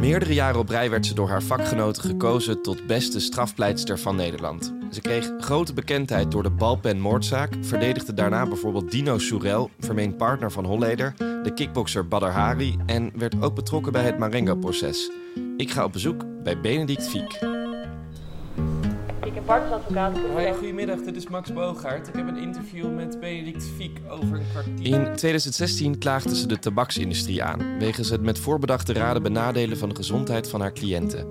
Meerdere jaren op rij werd ze door haar vakgenoten gekozen tot beste strafpleitster van Nederland. Ze kreeg grote bekendheid door de balpenmoordzaak, verdedigde daarna bijvoorbeeld Dino Soerel, vermeend partner van Holleder, de kickbokser Badr Hari en werd ook betrokken bij het Marengo-proces. Ik ga op bezoek bij Benedict Fiek. Ik heb partnersadvocaat. Hoi, goedemiddag. Dit is Max Boogaard. Ik heb een interview met Benedict Fiek over een kwartier. In 2016 klaagde ze de tabaksindustrie aan... wegens het met voorbedachte raden benadelen van de gezondheid van haar cliënten.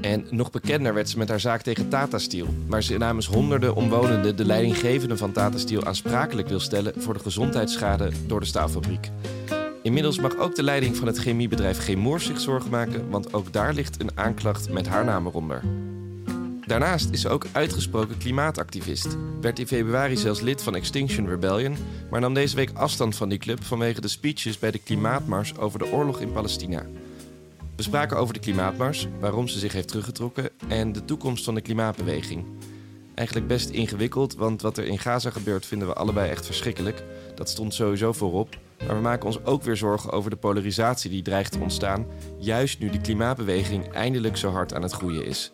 En nog bekender werd ze met haar zaak tegen Tata Steel... waar ze namens honderden omwonenden de leidinggevende van Tata Steel aansprakelijk wil stellen... voor de gezondheidsschade door de staalfabriek. Inmiddels mag ook de leiding van het chemiebedrijf Chemours zich zorgen maken... want ook daar ligt een aanklacht met haar naam eronder. Daarnaast is ze ook uitgesproken klimaatactivist. Werd in februari zelfs lid van Extinction Rebellion, maar nam deze week afstand van die club vanwege de speeches bij de klimaatmars over de oorlog in Palestina. We spraken over de klimaatmars, waarom ze zich heeft teruggetrokken en de toekomst van de klimaatbeweging. Eigenlijk best ingewikkeld, want wat er in Gaza gebeurt vinden we allebei echt verschrikkelijk. Dat stond sowieso voorop. Maar we maken ons ook weer zorgen over de polarisatie die dreigt te ontstaan, juist nu de klimaatbeweging eindelijk zo hard aan het groeien is.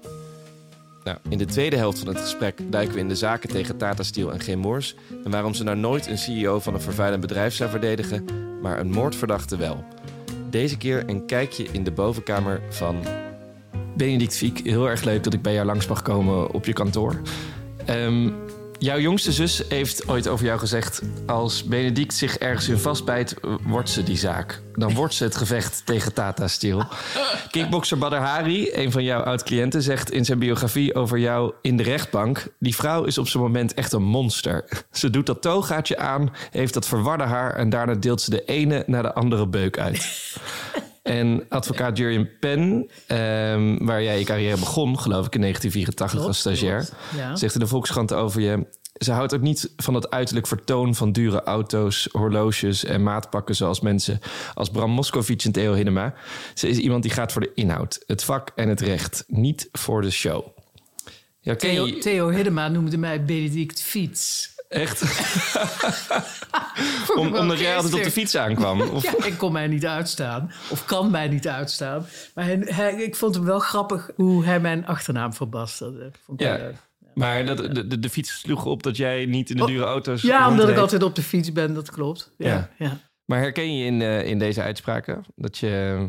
Nou, in de tweede helft van het gesprek duiken we in de zaken tegen Tata Steel en Chemours en waarom ze nou nooit een CEO van een vervuilend bedrijf zou verdedigen, maar een moordverdachte wel. Deze keer een kijkje in de bovenkamer van Benedict Fiek. Heel erg leuk dat ik bij jou langs mag komen op je kantoor. Um, Jouw jongste zus heeft ooit over jou gezegd: als Benedict zich ergens in vastbijt, wordt ze die zaak. Dan wordt ze het gevecht tegen Tata Steel. Kickboxer Badr Hari, een van jouw oud-cliënten, zegt in zijn biografie over jou in de rechtbank: die vrouw is op zijn moment echt een monster. Ze doet dat togaatje aan, heeft dat verwarde haar en daarna deelt ze de ene naar de andere beuk uit. En advocaat Jurjen Pen, ehm, waar jij je carrière begon, geloof ik, in 1984 als stagiair, zegt in de Volkskrant over je. Ze houdt ook niet van het uiterlijk vertoon van dure auto's, horloges en maatpakken zoals mensen als Bram Moskovic en Theo Hiddema. Ze is iemand die gaat voor de inhoud, het vak en het recht, niet voor de show. Ja, Theo, Theo Hiddema noemde mij Benedict Fiets. Echt? Om, omdat jij altijd op de fiets aankwam? Of? Ja, ik kon mij niet uitstaan. Of kan mij niet uitstaan. Maar hij, ik vond hem wel grappig hoe hij mijn achternaam verbasterde. Vond ja. Maar dat, de, de, fiets sloeg op dat jij niet in de oh, dure auto's. Ja, omdat ik altijd op de fiets ben, dat klopt. Ja, ja. Maar herken je in, uh, in deze uitspraken dat je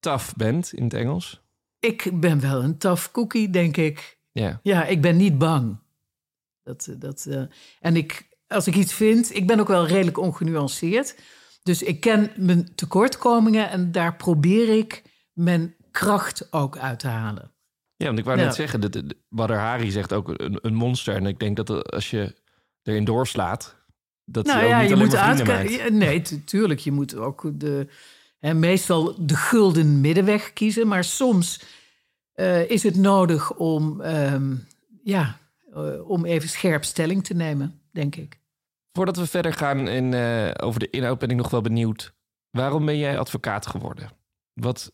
tough bent in het Engels? Ik ben wel een tough cookie, denk ik. Ja, ja ik ben niet bang. Dat, dat, uh, en ik, als ik iets vind, ik ben ook wel redelijk ongenuanceerd. Dus ik ken mijn tekortkomingen en daar probeer ik mijn kracht ook uit te halen. Ja, want ik wou net zeggen, dat Badr Hari zegt ook een, een, monster. En ik denk dat als je erin doorslaat, dat nou, ja, niet je moet uitkijken. Nee, tuurlijk. Je moet ook de, hè, meestal de gulden middenweg kiezen. Maar soms uh, is het nodig om um, ja, uh, om even scherp stelling te nemen, denk ik. Voordat we verder gaan in, uh, over de inhoud, ben ik nog wel benieuwd. Waarom ben jij advocaat geworden? Wat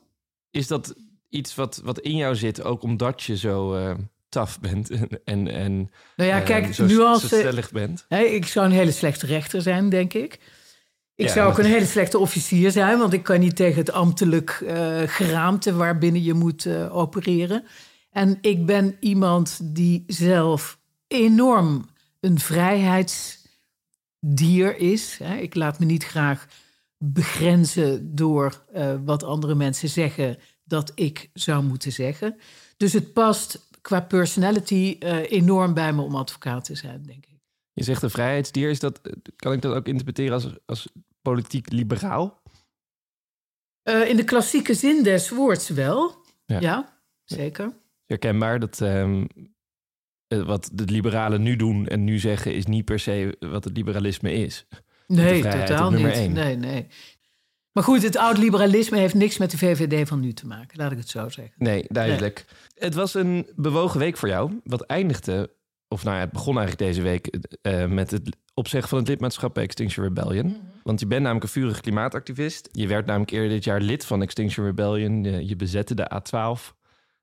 is dat iets wat, wat in jou zit, ook omdat je zo uh, taf bent en, en nou ja, kijk, zo, nu als, zo stellig bent? Hè, ik zou een hele slechte rechter zijn, denk ik. Ik zou ook een hele slechte officier zijn, want ik kan niet tegen het ambtelijk uh, geraamte waarbinnen je moet uh, opereren. En ik ben iemand die zelf enorm een vrijheidsdier is. Ik laat me niet graag begrenzen door uh, wat andere mensen zeggen dat ik zou moeten zeggen. Dus het past qua personality uh, enorm bij me om advocaat te zijn, denk ik. Je zegt een vrijheidsdier, is dat, kan ik dat ook interpreteren als, als politiek liberaal? Uh, in de klassieke zin des woords wel, ja, ja zeker herkenbaar. Dat um, wat de liberalen nu doen en nu zeggen, is niet per se wat het liberalisme is. Nee, totaal niet. Één. Nee, nee. Maar goed, het oud-liberalisme heeft niks met de VVD van nu te maken, laat ik het zo zeggen. Nee, duidelijk. Het was een bewogen week voor jou, wat eindigde, of nou ja, het begon eigenlijk deze week uh, met het opzeggen van het lidmaatschap bij Extinction Rebellion. Mhm. Want je bent namelijk een vurig klimaatactivist. Je werd namelijk eerder dit jaar lid van Extinction Rebellion. Je bezette de A12.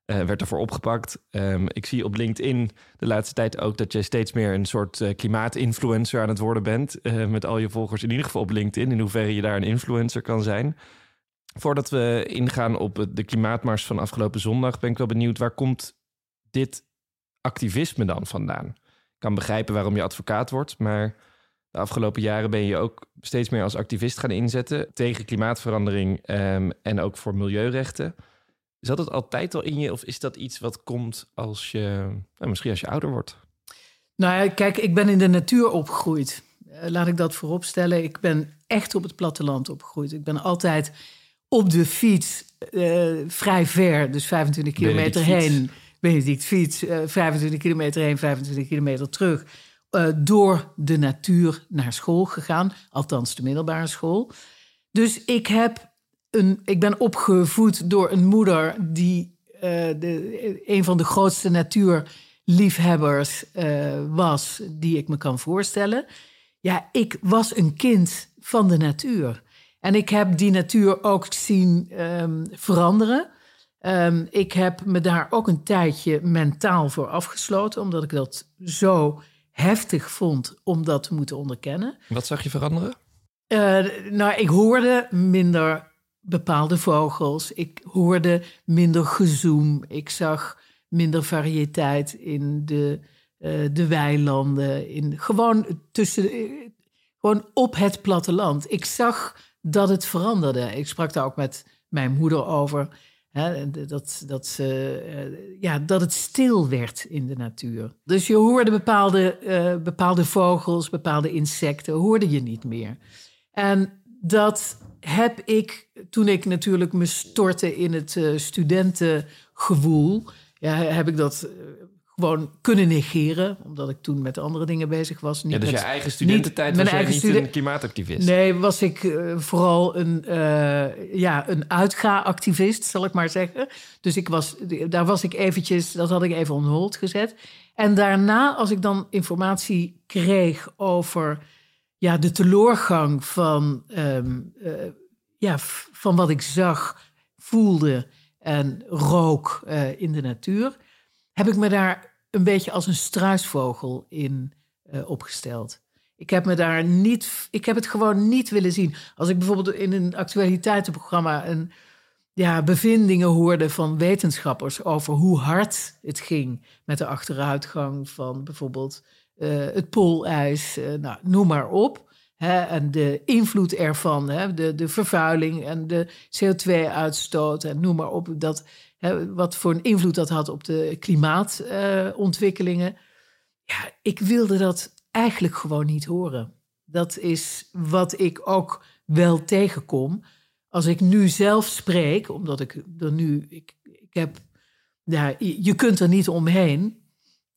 Uh, werd ervoor opgepakt. Um, ik zie op LinkedIn de laatste tijd ook dat je steeds meer een soort uh, klimaatinfluencer aan het worden bent. Uh, met al je volgers, in ieder geval op LinkedIn. In hoeverre je daar een influencer kan zijn. Voordat we ingaan op de klimaatmars van afgelopen zondag, ben ik wel benieuwd waar komt dit activisme dan vandaan? Ik kan begrijpen waarom je advocaat wordt, maar de afgelopen jaren ben je ook steeds meer als activist gaan inzetten tegen klimaatverandering ehm, en ook voor milieurechten. Zat het altijd al in je of is dat iets wat komt als je, nou, misschien als je ouder wordt? Nou ja, kijk, ik ben in de natuur opgegroeid. Eh, laat ik dat vooropstellen. Ik ben echt op het platteland opgegroeid. Ik ben altijd op de fiets uh, vrij ver, dus 25 kilometer heen. Benedict fiets, uh, 25 kilometer heen, 25 kilometer terug. Uh, door de natuur naar school gegaan, althans de middelbare school. Dus ik, heb een, ik ben opgevoed door een moeder die de, een van de grootste natuurliefhebbers was, die ik me kan voorstellen. Ja, ik was een kind van de natuur. En ik heb die natuur ook zien um, veranderen. Um, ik heb me daar ook een tijdje mentaal voor afgesloten, omdat ik dat zo heftig vond om dat te moeten onderkennen. Wat zag je veranderen? Uh, nou, ik hoorde minder bepaalde vogels. Ik hoorde minder gezoem. Ik zag minder variëteit in de, uh, de weilanden. In, gewoon, tussen, gewoon op het platteland. Ik zag dat het veranderde. Ik sprak daar ook met mijn moeder over. Hè, dat, dat, ze, uh, ja, dat het stil werd in de natuur. Dus je hoorde bepaalde, bepaalde vogels, bepaalde insecten, hoorde je niet meer. En dat heb ik, toen ik natuurlijk me stortte in het uh, studentengewoel, ja, heb ik dat gewoon kunnen negeren, omdat ik toen met andere dingen bezig was. Niet ja, dus met, je eigen studententijd was jij niet een klimaatactivist? Nee, was ik uh, vooral een, ja, een uitga-activist, zal ik maar zeggen. Dus ik was, daar was ik eventjes, dat had ik even on hold gezet. En daarna, als ik dan informatie kreeg over ja, de teloorgang van, um, uh, ja, van wat ik zag, voelde en rook in de natuur heb ik me daar een beetje als een struisvogel in uh, opgesteld. Ik heb me daar niet, ik heb het gewoon niet willen zien. Als ik bijvoorbeeld in een actualiteitenprogramma een ja, bevindingen hoorde van wetenschappers over hoe hard het ging met de achteruitgang van bijvoorbeeld het poolijs, uh, nou, noem maar op. En de invloed ervan, de, de vervuiling en de CO2-uitstoot en noem maar op. Dat, wat voor een invloed dat had op de klimaatontwikkelingen. Ja, ik wilde dat eigenlijk gewoon niet horen. Dat is wat ik ook wel tegenkom. Als ik nu zelf spreek, omdat ik er nu. Ik, ik heb. Ja, je kunt er niet omheen.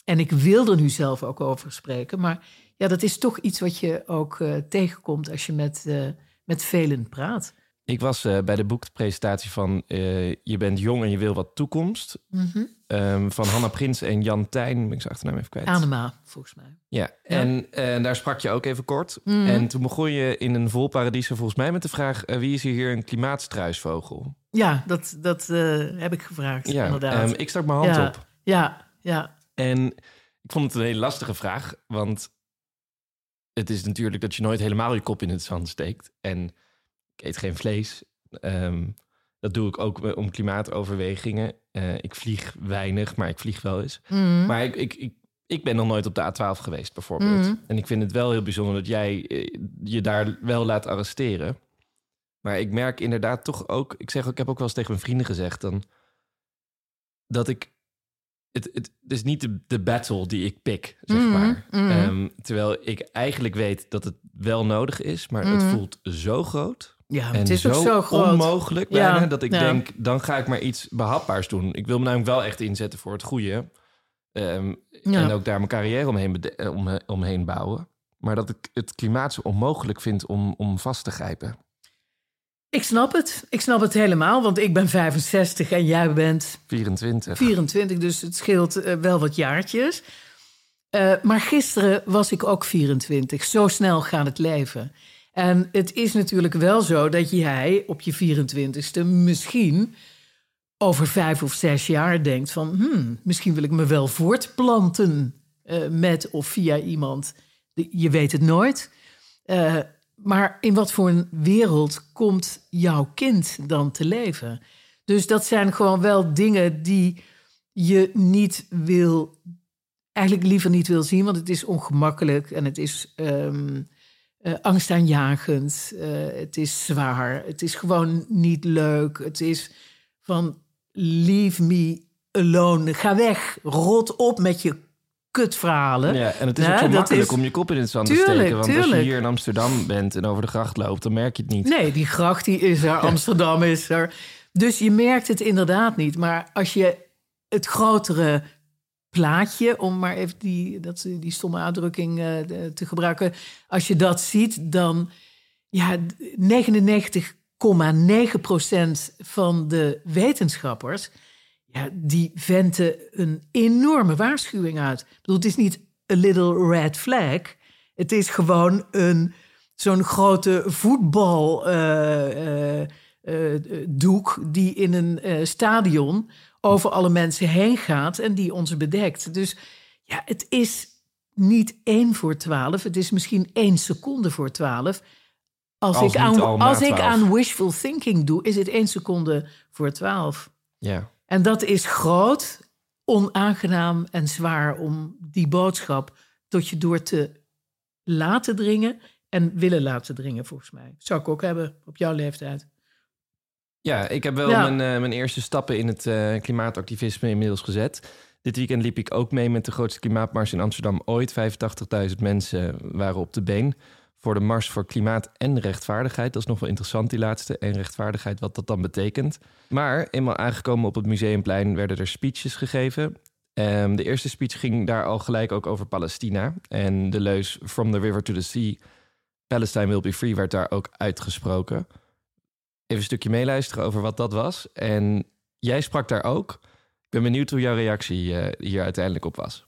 En ik wil er nu zelf ook over spreken. Maar ja, dat is toch iets wat je ook uh, tegenkomt als je met, uh, met velen praat. Ik was uh, bij de boekpresentatie van Je bent jong en je wil wat toekomst. Mm -hmm. um, van Hanna Prins en Jan Tijn. Ben ik zijn achternaam even kwijt. Anema, volgens mij. Ja, ja. En, en daar sprak je ook even kort. Mm -hmm. En toen begon je in een vol paradijs volgens mij met de vraag... wie is hier een klimaatstruisvogel? Ja, dat, dat heb ik gevraagd, ja, inderdaad. Um, ik stak mijn hand ja, op. Ja, ja. En ik vond het een hele lastige vraag, want het is natuurlijk dat je nooit helemaal je kop in het zand steekt. En ik eet geen vlees. Um, dat doe ik ook om klimaatoverwegingen. Uh, ik vlieg weinig, maar ik vlieg wel eens. Mm. Maar ik, ik, ik, ik, ben nog nooit op de A12 geweest, bijvoorbeeld. Mm. En ik vind het wel heel bijzonder dat jij uh, je daar wel laat arresteren. Maar ik merk inderdaad toch ook... Ik, zeg, ik heb ook wel eens tegen mijn vrienden gezegd... Dan, dat ik het, het, is niet de, de battle die ik pik, zeg Mhm, maar. mhm. Ehm, terwijl ik eigenlijk weet dat het wel nodig is, maar het Mhm. voelt zo groot. Ja, En het is zo, ook zo groot. onmogelijk Ja, bijna, dat ik ja. denk, dan ga ik maar iets behapbaars doen. Ik wil me namelijk wel echt inzetten voor het goede. Ehm, Ja. En ook daar mijn carrière omheen, eh, om, omheen bouwen. Maar dat ik het klimaat zo onmogelijk vind om, om vast te grijpen. Ik snap het. Ik snap het helemaal, want ik ben 65 en jij bent 24. 24, dus het scheelt eh, wel wat jaartjes. Eh, maar gisteren was ik ook 24. Zo snel gaat het leven. En het is natuurlijk wel zo dat jij op je 24ste misschien over vijf of zes jaar denkt van... Hmm, misschien wil ik me wel voortplanten eh, met of via iemand. Je weet het nooit. Eh, maar in wat voor een wereld komt jouw kind dan te leven? Dus dat zijn gewoon wel dingen die je niet wil, eigenlijk liever niet wil zien, want het is ongemakkelijk en het is um, angstaanjagend, uh, het is zwaar, het is gewoon niet leuk. Het is van leave me alone, ga weg, rot op met je kutverhalen. Ja, en het is ook zo makkelijk om je kop in het zand te steken. Want als je hier in Amsterdam bent en over de gracht loopt, dan merk je het niet. Nee, die gracht die is er, Amsterdam is er. Dus je merkt het inderdaad niet. Maar als je het grotere plaatje, om maar even die, dat, die stomme uitdrukking uh, te gebruiken. Als je dat ziet, dan ja, 99,9% van de wetenschappers ja, die venten een enorme waarschuwing uit. Ik bedoel, het is niet a little red flag. Het is gewoon een, zo'n grote voetbaldoek uh, uh, die in een stadion over alle mensen heen gaat en die ons bedekt. Dus ja, het is niet één voor twaalf. Het is misschien één seconde voor twaalf. Als, als, ik, aan, als ik aan wishful thinking doe, is het één seconde voor twaalf. Ja. En dat is groot, onaangenaam en zwaar om die boodschap tot je door te laten dringen en willen laten dringen, volgens mij. Zou ik ook hebben op jouw leeftijd. Ja, ik heb wel mijn, uh, mijn eerste stappen in het uh, klimaatactivisme inmiddels gezet. Dit weekend liep ik ook mee met de grootste klimaatmars in Amsterdam ooit. 85.000 mensen waren op de been voor de Mars voor Klimaat en Rechtvaardigheid. Dat is nog wel interessant, die laatste. En rechtvaardigheid, wat dat dan betekent. Maar eenmaal aangekomen op het Museumplein werden er speeches gegeven. Um, de eerste speech ging daar al gelijk ook over Palestina. En de leus From the River to the Sea, Palestine will be free, werd daar ook uitgesproken. Even een stukje meeluisteren over wat dat was. En jij sprak daar ook. Ik ben benieuwd hoe jouw reactie uh, hier uiteindelijk op was.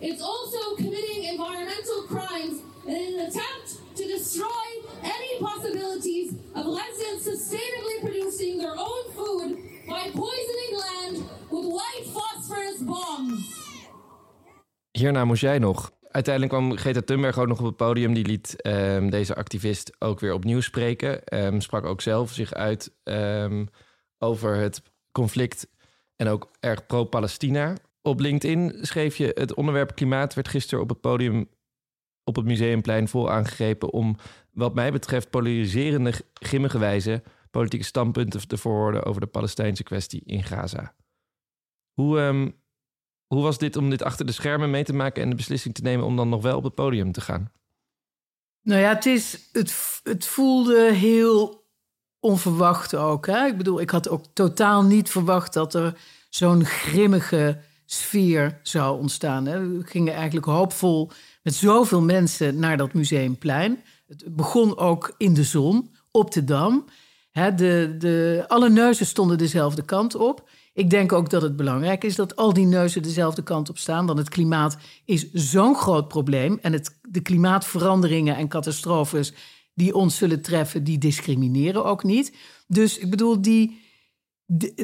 It's also committing environmental crimes in an attempt to destroy any possibilities of Lexians sustainably producing their own food by poisoning land with white phosphorus bombs. Hierna moest jij nog. Uiteindelijk kwam Greta Thunberg ook nog op het podium. Die liet um, deze activist ook weer opnieuw spreken. Um, sprak ook zelf zich uit um, over het conflict en ook erg pro-Palestina. Op LinkedIn schreef je: Het onderwerp klimaat werd gisteren op het podium op het Museumplein vol aangegrepen om, wat mij betreft, polariserende, grimmige wijze politieke standpunten te verwoorden over de Palestijnse kwestie in Gaza. Hoe, um, hoe was dit om dit achter de schermen mee te maken en de beslissing te nemen om dan nog wel op het podium te gaan? Nou ja, het, is, het, het voelde heel onverwacht ook. Hè? Ik bedoel, ik had ook totaal niet verwacht dat er zo'n grimmige sfeer zou ontstaan. We gingen eigenlijk hoopvol met zoveel mensen naar dat museumplein. Het begon ook in de zon, op de Dam. de, de, alle neuzen stonden dezelfde kant op. Ik denk ook dat het belangrijk is dat al die neuzen dezelfde kant op staan. Want het klimaat is zo'n groot probleem. En het, de klimaatveranderingen en catastrofes die ons zullen treffen, die discrimineren ook niet. Dus ik bedoel, die,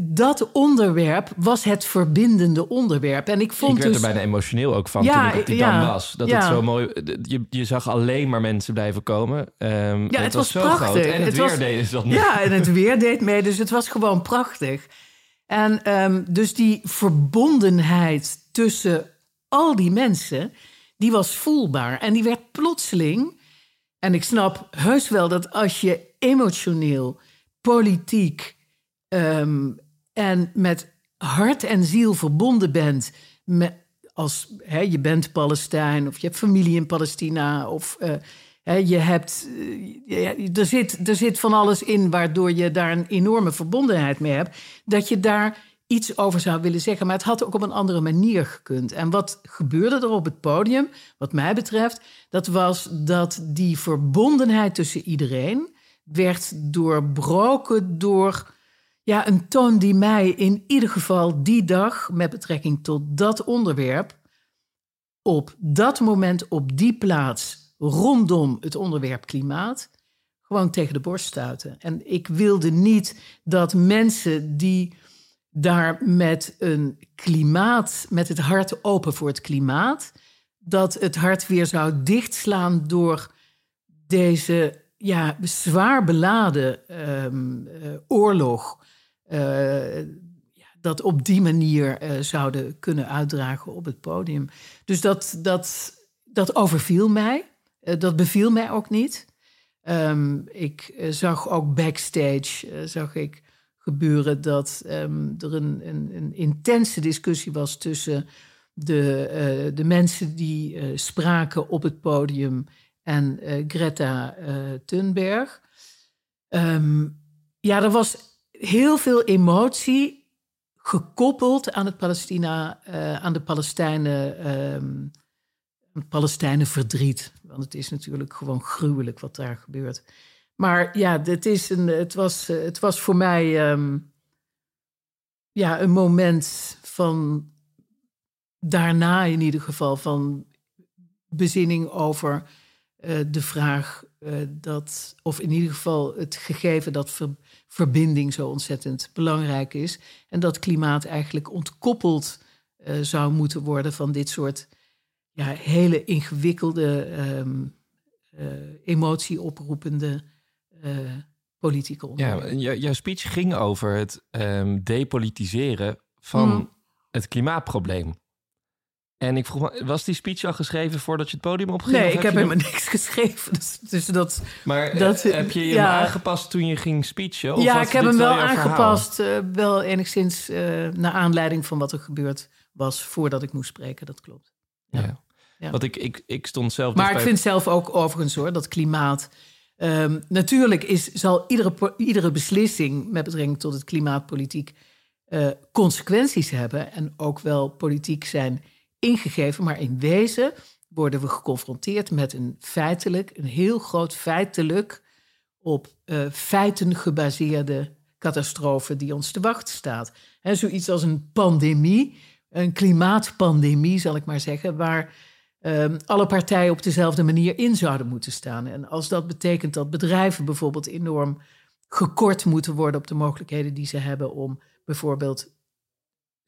dat onderwerp was het verbindende onderwerp. En ik vond ik werd dus, er bijna emotioneel ook van ja, toen ik op ja, was. Dat het zo mooi... Je, je zag alleen maar mensen blijven komen. Um, ja, het, was, zo prachtig. groot. En het, het weer was, deed dat niet. Ja, en het weer deed mee. Dus het was gewoon prachtig. En um, dus die verbondenheid tussen al die mensen... die was voelbaar. En die werd plotseling... En ik snap heus wel dat als je emotioneel, politiek Um, en met hart en ziel verbonden bent met, als je bent Palestijn of je hebt familie in Palestina of hè, je hebt, uh, er, zit, er zit van alles in waardoor je daar een enorme verbondenheid mee hebt, dat je daar iets over zou willen zeggen. Maar het had ook op een andere manier gekund. En wat gebeurde er op het podium, wat mij betreft, dat was dat die verbondenheid tussen iedereen werd doorbroken door ja, een toon die mij in ieder geval die dag met betrekking tot dat onderwerp op dat moment op die plaats rondom het onderwerp klimaat gewoon tegen de borst stuiten. En ik wilde niet dat mensen die daar met een klimaat, met het hart open voor het klimaat, dat het hart weer zou dichtslaan door deze ja, zwaar beladen ehm, eh, oorlog. Uh, dat op die manier uh, zouden kunnen uitdragen op het podium. Dus dat, dat, dat overviel mij. dat beviel mij ook niet. Um, ik zag ook backstage zag ik gebeuren dat um, er een, een, intense discussie was tussen de, de mensen die spraken op het podium en Greta Thunberg. Um, ja, er was heel veel emotie gekoppeld aan het Palestina, uh, aan de Palestijnen, um, Palestijnen verdriet. Want het is natuurlijk gewoon gruwelijk wat daar gebeurt. Maar ja, het, is een, het, was, het was voor mij um, ja, een moment van daarna in ieder geval van bezinning over uh, de vraag uh, dat, of in ieder geval het gegeven dat ver, verbinding zo ontzettend belangrijk is. En dat klimaat eigenlijk ontkoppeld uh, zou moeten worden van dit soort ja, hele ingewikkelde, um, emotieoproepende politieke onderwerpen. Ja, jouw speech ging over het um, depolitiseren van mm. het klimaatprobleem. En ik vroeg me, was die speech al geschreven voordat je het podium opging? Nee, ik heb helemaal niks geschreven. Dus, dus dat, maar dat, uh, heb je hem ja, aangepast toen je ging speechen? Of ja, ik heb hem wel aangepast. Uh, wel enigszins uh, naar aanleiding van wat er gebeurd was voordat ik moest spreken. Dat klopt. Ja. ja. ja. Want ik, ik, ik stond zelf. Maar dus ik vind zelf ook overigens hoor, dat klimaat. Um, natuurlijk is, zal iedere, iedere beslissing met betrekking tot het klimaatpolitiek consequenties hebben. En ook wel politiek zijn ingegeven, maar in wezen worden we geconfronteerd met een feitelijk, een heel groot feitelijk op uh, feiten gebaseerde catastrofe die ons te wachten staat. He, zoiets als een pandemie, een klimaatpandemie zal ik maar zeggen, waar um, alle partijen op dezelfde manier in zouden moeten staan. En als dat betekent dat bedrijven bijvoorbeeld enorm gekort moeten worden op de mogelijkheden die ze hebben om bijvoorbeeld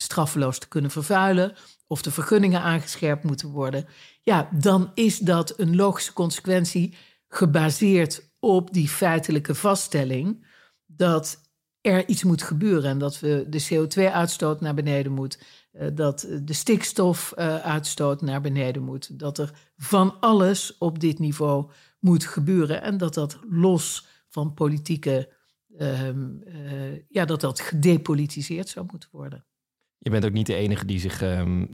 straffeloos te kunnen vervuilen of de vergunningen aangescherpt moeten worden, ja, dan is dat een logische consequentie gebaseerd op die feitelijke vaststelling dat er iets moet gebeuren en dat we de CO2-uitstoot naar beneden moet, eh, dat de stikstofuitstoot naar beneden moet, dat er van alles op dit niveau moet gebeuren en dat dat los van politieke, um, uh, ja, dat dat gedepolitiseerd zou moeten worden. Je bent ook niet de enige die zich um,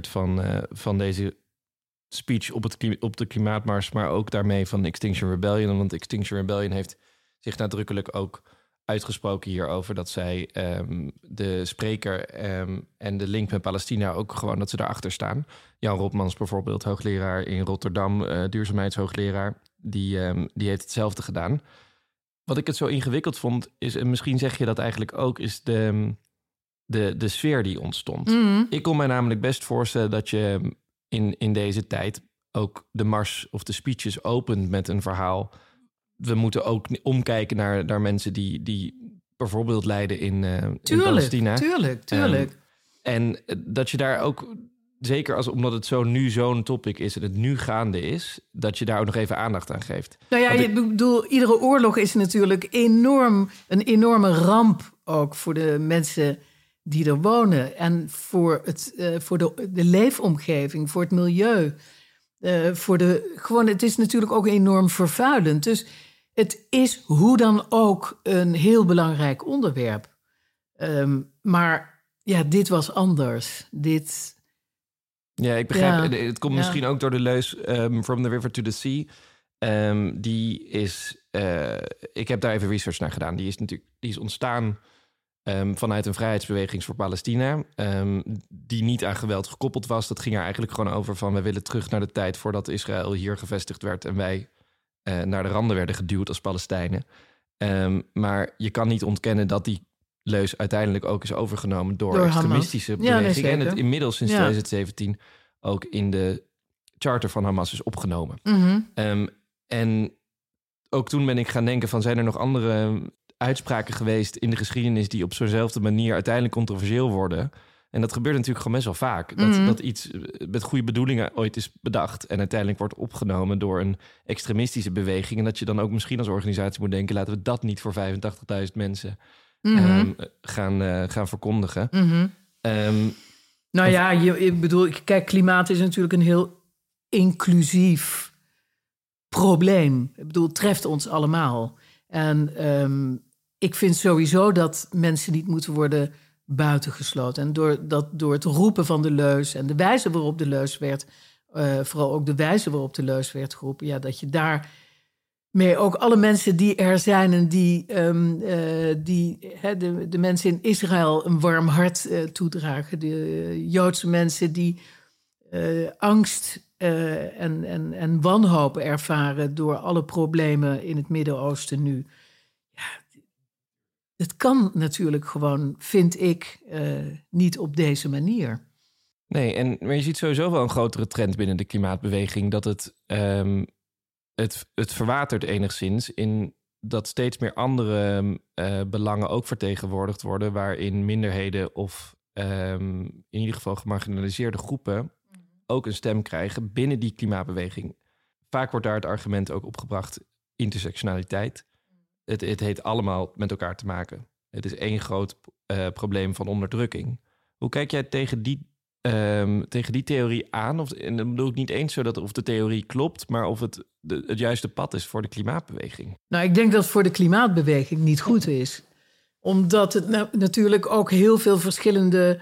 van, uh, van deze speech op, het, op de klimaatmars, maar ook daarmee van Extinction Rebellion. Want Extinction Rebellion heeft zich nadrukkelijk ook uitgesproken hierover dat zij um, de spreker um, en de link met Palestina ook gewoon dat ze daarachter staan. Jan Rotmans bijvoorbeeld, hoogleraar in Rotterdam, uh, duurzaamheidshoogleraar, die, die heeft hetzelfde gedaan. Wat ik het zo ingewikkeld vond, is, en misschien zeg je dat eigenlijk ook, is de, de, de sfeer die ontstond. Mm. Ik kon mij namelijk best voorstellen dat je in, in deze tijd ook de mars of de speeches opent met een verhaal. We moeten ook omkijken naar, naar mensen die, die bijvoorbeeld lijden in, uh, tuurlijk, in Palestina. Tuurlijk, tuurlijk. Um, en dat je daar ook, zeker als, omdat het zo nu zo'n topic is en het nu gaande is, dat je daar ook nog even aandacht aan geeft. Nou ja, ik bedoel, iedere oorlog is natuurlijk enorm, een enorme ramp ook voor de mensen die er wonen. En voor, het, uh, voor de, de leefomgeving, voor het milieu. Uh, voor de, gewoon, het is natuurlijk ook enorm vervuilend. Dus het is hoe dan ook een heel belangrijk onderwerp. Um, maar ja, dit was anders. Dit. Ja, ik begrijp. Ja, het komt ja. misschien ook door de leus um, From the River to the Sea. Um, die is. Uh, ik heb daar even research naar gedaan. Die is natuurlijk. Die is ontstaan ehm, vanuit een vrijheidsbeweging voor Palestina, ehm, die niet aan geweld gekoppeld was. Dat ging er eigenlijk gewoon over van we willen terug naar de tijd voordat Israël hier gevestigd werd en wij uh, naar de randen werden geduwd als Palestijnen. Um, maar je kan niet ontkennen dat die leus uiteindelijk ook is overgenomen door, extremistische bewegingen. en het inmiddels sinds 2017 ook in de charter van Hamas is opgenomen. Mhm. Ehm, en ook toen ben ik gaan denken van zijn er nog andere uitspraken geweest in de geschiedenis die op zo'nzelfde manier uiteindelijk controversieel worden. En dat gebeurt natuurlijk gewoon best wel vaak. Dat, mhm. dat iets met goede bedoelingen ooit is bedacht en uiteindelijk wordt opgenomen door een extremistische beweging. En dat je dan ook misschien als organisatie moet denken: laten we dat niet voor 85.000 mensen Mhm. Ehm, gaan, uh, gaan verkondigen. Mhm. Ehm, nou ja, je, ik bedoel, kijk, klimaat is natuurlijk een heel inclusief probleem. Ik bedoel, het treft ons allemaal. En ehm, ik vind sowieso dat mensen niet moeten worden buitengesloten. En door, dat, door het roepen van de leus en de wijze waarop de leus werd, uh, vooral ook de wijze waarop de leus werd geroepen, ja, dat je daar mee ook alle mensen die er zijn en die, um, die de, de mensen in Israël een warm hart uh, toedragen. De Joodse mensen die angst en, en, en wanhoop ervaren door alle problemen in het Midden-Oosten nu. Het kan natuurlijk gewoon, vind ik, niet op deze manier. Nee, en, maar je ziet sowieso wel een grotere trend binnen de klimaatbeweging dat het. Um het, het verwatert enigszins in dat steeds meer andere uh, belangen ook vertegenwoordigd worden, waarin minderheden of um, in ieder geval gemarginaliseerde groepen mhm. ook een stem krijgen binnen die klimaatbeweging. Vaak wordt daar het argument ook opgebracht: intersectionaliteit. Het, het heeft allemaal met elkaar te maken. Het is één groot uh, probleem van onderdrukking. Hoe kijk jij tegen die um, tegen die theorie aan? Of, en dan bedoel ik niet eens zo dat of de theorie klopt, maar of het de, het juiste pad is voor de klimaatbeweging. Nou, ik denk dat het voor de klimaatbeweging niet goed is. Omdat het natuurlijk ook heel veel verschillende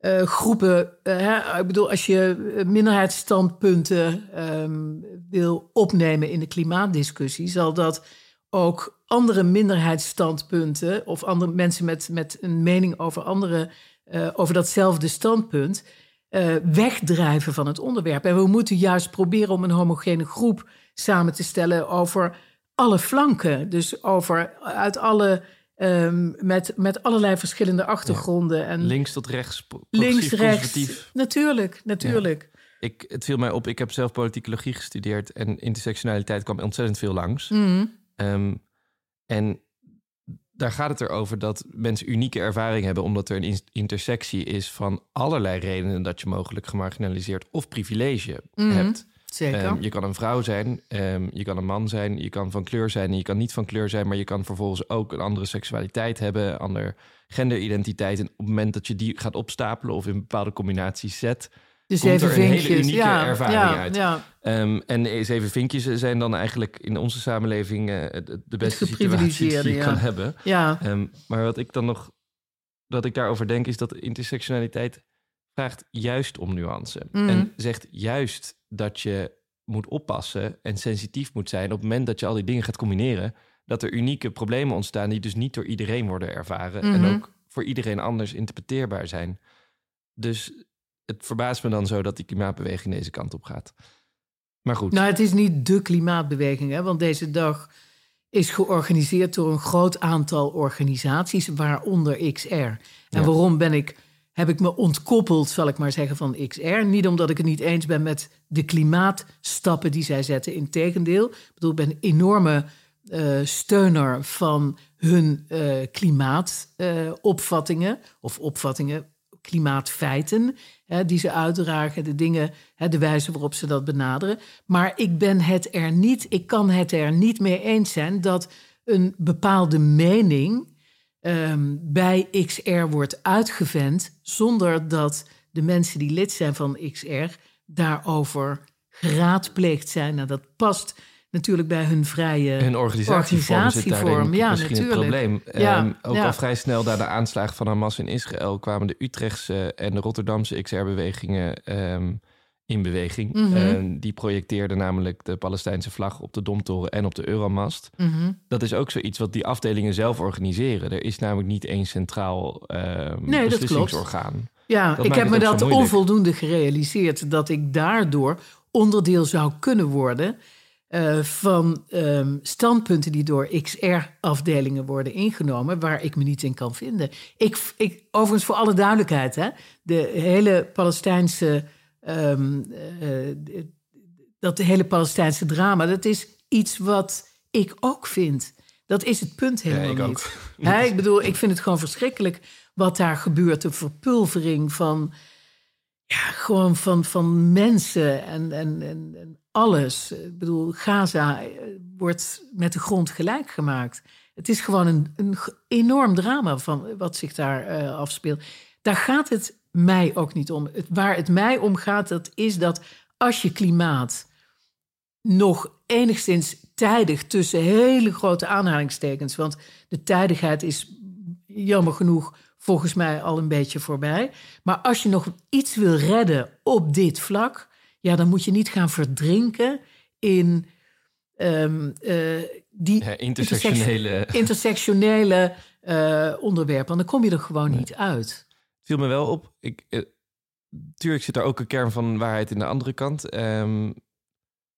uh, groepen. Uh, hè, ik bedoel, als je minderheidsstandpunten um, wil opnemen in de klimaatdiscussie, zal dat ook andere minderheidsstandpunten of andere mensen met, met een mening over andere uh, over datzelfde standpunt uh, wegdrijven van het onderwerp. En we moeten juist proberen om een homogene groep samen te stellen over alle flanken. Dus over uit alle. Um, met, met allerlei verschillende achtergronden. Ja. En links tot rechts, links, rechts. Natuurlijk, natuurlijk. Ja. Ik, het viel mij op, ik heb zelf politicologie gestudeerd en intersectionaliteit kwam ontzettend veel langs. Mm. Um, en daar gaat het erover dat mensen unieke ervaring hebben, omdat er een intersectie is van allerlei redenen dat je mogelijk gemarginaliseerd of privilege mm hebt. Zeker. Um, je kan een vrouw zijn, um, je kan een man zijn, je kan van kleur zijn en je kan niet van kleur zijn, maar je kan vervolgens ook een andere seksualiteit hebben, een andere genderidentiteit. En op het moment dat je die gaat opstapelen of in bepaalde combinaties zet, dus komt er een hele unieke ja, ervaring ja, uit. Ja. Um, en zeven vinkjes zijn dan eigenlijk in onze samenleving uh, de beste situatie die je kan hebben. Ja. Um, maar wat ik dan nog, dat ik daarover denk, is dat intersectionaliteit vraagt juist om nuance. Mm. En zegt juist dat je moet oppassen en sensitief moet zijn op het moment dat je al die dingen gaat combineren, dat er unieke problemen ontstaan die dus niet door iedereen worden ervaren mm -hmm. en ook voor iedereen anders interpreteerbaar zijn. Dus het verbaast me dan zo dat die klimaatbeweging deze kant op gaat. Maar goed. Nou, het is niet de klimaatbeweging, hè, want deze dag is georganiseerd door een groot aantal organisaties, waaronder XR. En ja. waarom ben ik, heb ik me ontkoppeld, zal ik maar zeggen, van XR? Niet omdat ik het niet eens ben met de klimaatstappen die zij zetten. Integendeel, ik bedoel, ik ben een enorme uh, steuner van hun uh, klimaatopvattingen uh, of opvattingen klimaatfeiten hè, die ze uitdragen, de dingen, hè, de wijze waarop ze dat benaderen. Maar ik ben het er niet, ik kan het er niet mee eens zijn dat een bepaalde mening um, bij XR wordt uitgevent zonder dat de mensen die lid zijn van XR daarover geraadpleegd zijn. Nou, dat past natuurlijk bij hun vrije hun organisatievorm, organisatievorm. ja, misschien natuurlijk. het probleem. Ja, um, ook ja. al vrij snel na de aanslagen van Hamas in Israël kwamen de Utrechtse en de Rotterdamse XR-bewegingen um, in beweging. Mhm. die projecteerde namelijk de Palestijnse vlag op de Domtoren en op de Euromast. Mhm. Dat is ook zoiets wat die afdelingen zelf organiseren. Er is namelijk niet één centraal nee, beslissingsorgaan. Ja, ik heb me dat onvoldoende gerealiseerd dat ik daardoor onderdeel zou kunnen worden uh, van um, standpunten die door XR-afdelingen worden ingenomen, waar ik me niet in kan vinden. Ik, ik, overigens, voor alle duidelijkheid, hè, de hele Palestijnse. Um, uh, dat hele Palestijnse drama, dat is iets wat ik ook vind. Dat is het punt helemaal ja, ik niet. Ook. ik bedoel, ik vind het gewoon verschrikkelijk wat daar gebeurt. De verpulvering van, ja, gewoon van, van mensen en, en, en, alles. Ik bedoel, Gaza eh, wordt met de grond gelijk gemaakt. Het is gewoon een, een enorm drama van wat zich daar uh, afspeelt. Daar gaat het mij ook niet om. Het, waar het mij om gaat, dat is dat als je klimaat nog enigszins tijdig tussen hele grote aanhalingstekens, want de tijdigheid is jammer genoeg volgens mij al een beetje voorbij. Maar als je nog iets wil redden op dit vlak, ja, dan moet je niet gaan verdrinken in um, uh, die ja, intersectionele, intersectionele uh, onderwerpen. Want dan kom je er gewoon niet uit. Het viel me wel op. Ik, uh, tuurlijk zit er ook een kern van waarheid in de andere kant. Um,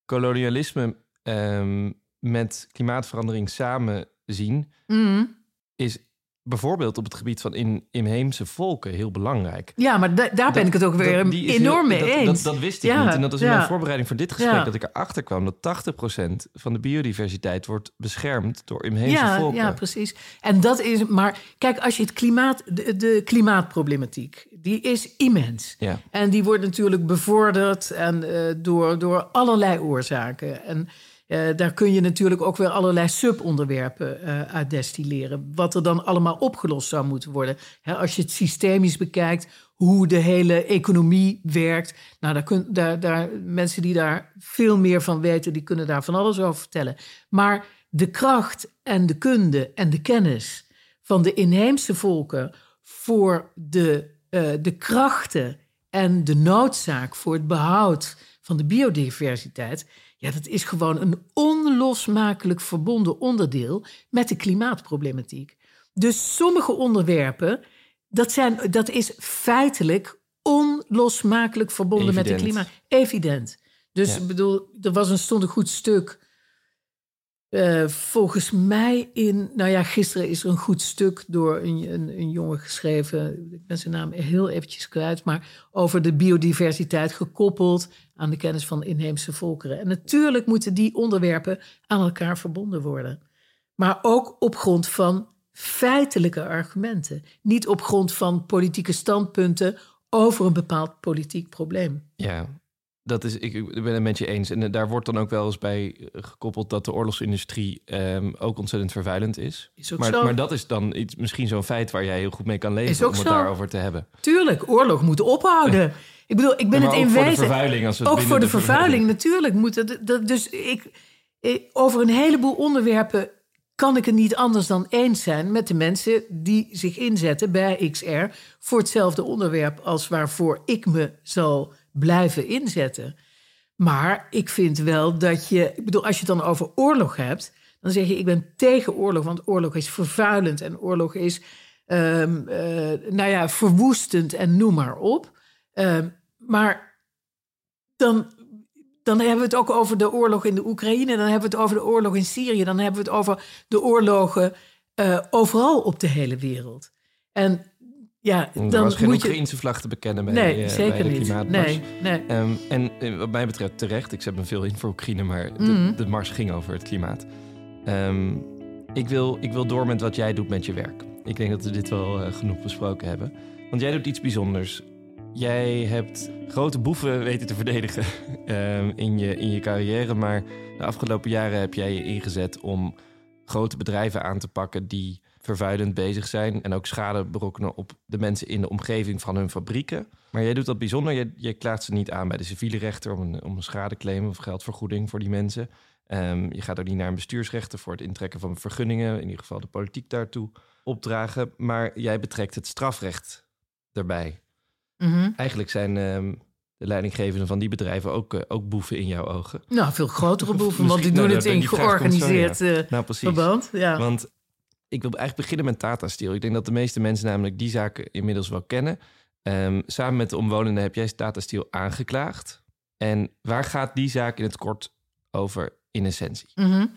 kolonialisme um, met klimaatverandering samen zien, mm. is bijvoorbeeld op het gebied van in, inheemse volken heel belangrijk. Ja, maar daar ben ik het ook weer enorm mee eens. Dat, dat, wist ik niet. En dat was in mijn voorbereiding voor dit gesprek dat ik erachter kwam... dat 80% van de biodiversiteit wordt beschermd door inheemse volken. Ja, precies. En dat is... Maar kijk, als je het klimaat... De, de klimaatproblematiek, die is immens. Ja. En die wordt natuurlijk bevorderd en, uh, door, door allerlei oorzaken. En... Uh, daar kun je natuurlijk ook weer allerlei subonderwerpen uh, uit destilleren. Wat er dan allemaal opgelost zou moeten worden. als je het systemisch bekijkt, hoe de hele economie werkt. Nou, daar kun, daar, daar, mensen die daar veel meer van weten, die kunnen daar van alles over vertellen. Maar de kracht en de kunde en de kennis van de inheemse volken voor de, uh, de krachten en de noodzaak voor het behoud van de biodiversiteit ja, dat is gewoon een onlosmakelijk verbonden onderdeel met de klimaatproblematiek. Dus sommige onderwerpen, dat, zijn, dat is feitelijk onlosmakelijk verbonden met de klimaat. Evident. Dus ik bedoel, er was een, stond een goed stuk uh, volgens mij in, nou ja, gisteren is er een goed stuk door een, een, een, jongen geschreven, ik ben zijn naam heel eventjes kwijt, maar over de biodiversiteit gekoppeld aan de kennis van inheemse volkeren. En natuurlijk moeten die onderwerpen aan elkaar verbonden worden. Maar ook op grond van feitelijke argumenten, niet op grond van politieke standpunten over een bepaald politiek probleem. Ja, dat is, ik, ik ben het met je eens. En daar wordt dan ook wel eens bij eh, gekoppeld dat de oorlogsindustrie um, ook ontzettend vervuilend is. is maar, zo. maar dat is dan iets, misschien zo'n feit waar jij heel goed mee kan leven om het daarover te hebben. Tuurlijk, oorlog moet ophouden. ik bedoel, ik ben het in ook wezen. Voor de vervuiling, als we ook voor de, vervuiling, natuurlijk moet. Dat, dus ik, ik, over een heleboel onderwerpen kan ik het niet anders dan eens zijn met de mensen die zich inzetten bij XR voor hetzelfde onderwerp als waarvoor ik me zal blijven inzetten. Maar ik vind wel dat je, ik bedoel, als je het dan over oorlog hebt, dan zeg je: ik ben tegen oorlog, want oorlog is vervuilend en oorlog is, um, nou ja, verwoestend en noem maar op. Um, maar dan, dan hebben we het ook over de oorlog in de Oekraïne, dan hebben we het over de oorlog in Syrië, dan hebben we het over de oorlogen uh, overal op de hele wereld. En ja, dan er was geen Oekraïnse vlag te bekennen bij, nee, uh, zeker bij de niet. klimaatmars. Nee, nee. Um, en uh, wat mij betreft terecht, ik zet me veel in voor Oekraïne, maar de, de mars ging over het klimaat. Um, ik, wil, ik wil door met wat jij doet met je werk. Ik denk dat we dit wel uh, genoeg besproken hebben. Want jij doet iets bijzonders. Jij hebt grote boeven weten te verdedigen um, in, je, in je carrière, maar de afgelopen jaren heb jij je ingezet om grote bedrijven aan te pakken die vervuilend bezig zijn en ook schade berokkenen op de mensen in de omgeving van hun fabrieken. Maar jij doet dat bijzonder. Je, je klaagt ze niet aan bij de civiele rechter om een, om een schadeclaim of geldvergoeding voor die mensen. Um, je gaat ook niet naar een bestuursrechter voor het intrekken van vergunningen, in ieder geval de politiek daartoe opdragen. Maar jij betrekt het strafrecht erbij. Mm -hmm. Eigenlijk zijn um, de leidinggevenden van die bedrijven ook, uh, ook boeven in jouw ogen. Nou, veel grotere boeven, want die doen het in georganiseerd ja. nou, verband. Ja. Want ik wil eigenlijk beginnen met Tata Steel. Ik denk dat de meeste mensen namelijk die zaken inmiddels wel kennen. Um, samen met de omwonenden heb jij Tata Steel aangeklaagd. En waar gaat die zaak in het kort over in essentie? Mm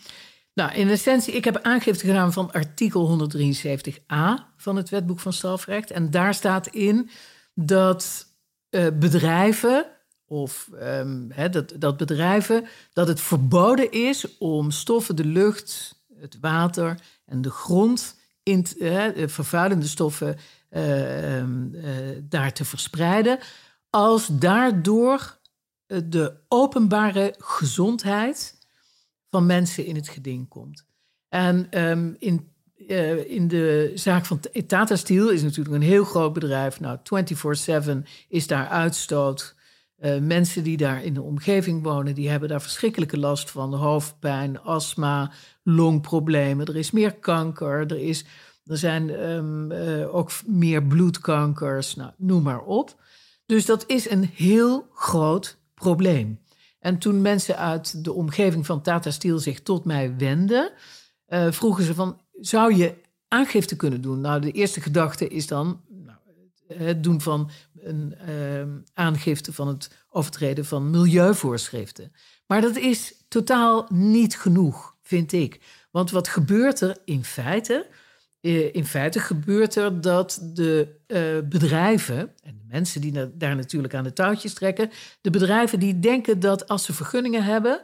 Nou, in essentie, ik heb aangifte gedaan van artikel 173a van het wetboek van strafrecht. En daar staat in dat uh, bedrijven, of um, dat, dat bedrijven, dat het verboden is om stoffen, de lucht, het water en de grond, in, uh, vervuilende stoffen, uh, daar te verspreiden, als daardoor de openbare gezondheid van mensen in het geding komt. En um, in, in de zaak van Tata Steel is natuurlijk een heel groot bedrijf. Nou, 24-7 is daar uitstoot. Uh, mensen die daar in de omgeving wonen, die hebben daar verschrikkelijke last van. Hoofdpijn, astma, longproblemen. Er is meer kanker. Er, is, er zijn um, uh, ook meer bloedkankers. Nou, noem maar op. Dus dat is een heel groot probleem. En toen mensen uit de omgeving van Tata Steel zich tot mij wenden, uh, vroegen ze van, zou je aangifte kunnen doen? Nou, de eerste gedachte is dan het doen van een uh, aangifte van het overtreden van milieuvoorschriften. Maar dat is totaal niet genoeg, vind ik. Want wat gebeurt er in feite? Eh, in feite gebeurt er dat de uh, bedrijven, en de mensen die daar natuurlijk aan de touwtjes trekken, de bedrijven die denken dat als ze vergunningen hebben,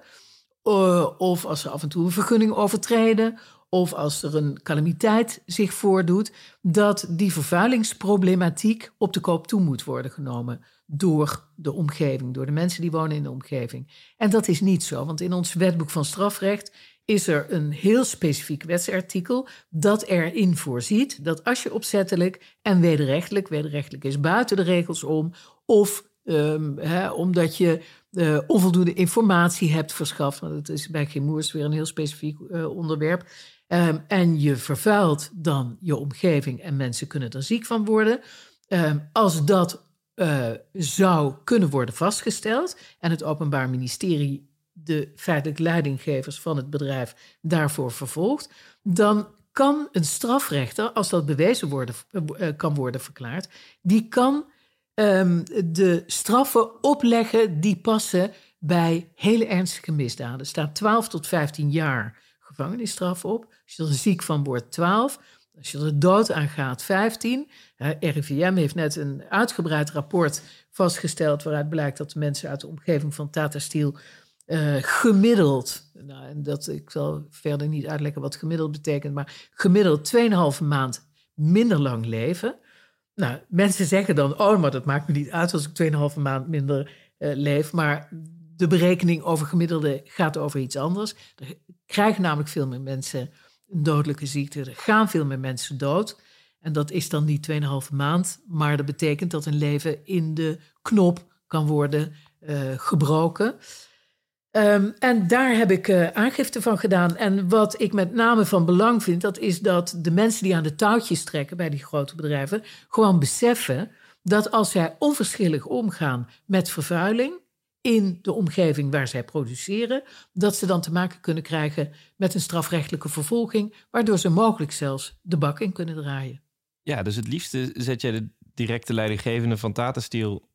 of als ze af en toe een vergunning overtreden, of als er een calamiteit zich voordoet, dat die vervuilingsproblematiek op de koop toe moet worden genomen door de omgeving, door de mensen die wonen in de omgeving. En dat is niet zo, want in ons wetboek van strafrecht is er een heel specifiek wetsartikel dat erin voorziet dat als je opzettelijk en wederrechtelijk, wederrechtelijk is buiten de regels om, of um, omdat je uh, onvoldoende informatie hebt verschaft, want dat is bij Gemoers weer een heel specifiek uh, onderwerp, um, en je vervuilt dan je omgeving en mensen kunnen er ziek van worden. Um, als dat uh, zou kunnen worden vastgesteld en het Openbaar Ministerie de feitelijk leidinggevers van het bedrijf daarvoor vervolgt, dan kan een strafrechter, als dat bewezen worden, uh, kan worden verklaard, die kan um, de straffen opleggen die passen bij hele ernstige misdaden. Er staat 12 tot 15 jaar gevangenisstraf op. Als je er ziek van wordt, 12. Als je er dood aan gaat, 15. Uh, RIVM heeft net een uitgebreid rapport vastgesteld waaruit blijkt dat de mensen uit de omgeving van Tata Steel uh, gemiddeld, nou, en dat, ik zal verder niet uitleggen wat gemiddeld betekent, maar gemiddeld 2,5 maand minder lang leven. Nou, mensen zeggen dan, oh, maar dat maakt me niet uit als ik 2,5 maand minder uh, leef. Maar de berekening over gemiddelde gaat over iets anders. Er krijgen namelijk veel meer mensen een dodelijke ziekte. Er gaan veel meer mensen dood. En dat is dan niet 2,5 maand, maar dat betekent dat een leven in de knop kan worden uh, gebroken. Um, en daar heb ik uh, aangifte van gedaan. En wat ik met name van belang vind, dat is dat de mensen die aan de touwtjes trekken bij die grote bedrijven, gewoon beseffen dat als zij onverschillig omgaan met vervuiling in de omgeving waar zij produceren, dat ze dan te maken kunnen krijgen met een strafrechtelijke vervolging, waardoor ze mogelijk zelfs de bak in kunnen draaien. Ja, dus het liefste zet jij de directe leidinggevende van Tata Steel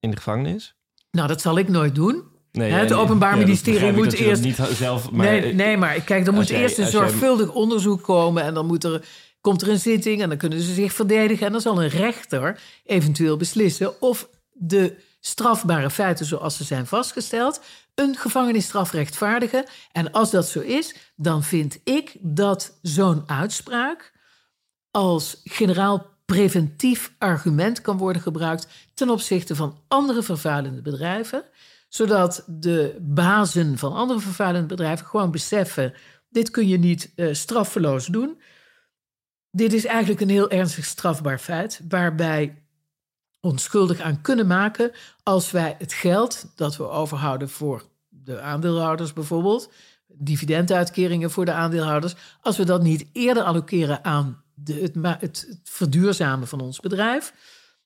in de gevangenis? Nou, dat zal ik nooit doen. Nee, het Openbaar Ministerie moet eerst. Niet zelf, maar, nee, nee, maar kijk, er moet eerst een zorgvuldig onderzoek komen. En dan moet er, komt er een zitting en dan kunnen ze zich verdedigen. En dan zal een rechter eventueel beslissen of de strafbare feiten zoals ze zijn vastgesteld. een gevangenisstraf rechtvaardigen. En als dat zo is, dan vind ik dat zo'n uitspraak als generaal preventief argument kan worden gebruikt ten opzichte van andere vervuilende bedrijven zodat de bazen van andere vervuilende bedrijven gewoon beseffen: dit kun je niet uh, straffeloos doen. Dit is eigenlijk een heel ernstig strafbaar feit, waarbij onschuldig aan kunnen maken als wij het geld dat we overhouden voor de aandeelhouders bijvoorbeeld, dividenduitkeringen voor de aandeelhouders, als we dat niet eerder allokeren aan de, het, het, verduurzamen van ons bedrijf,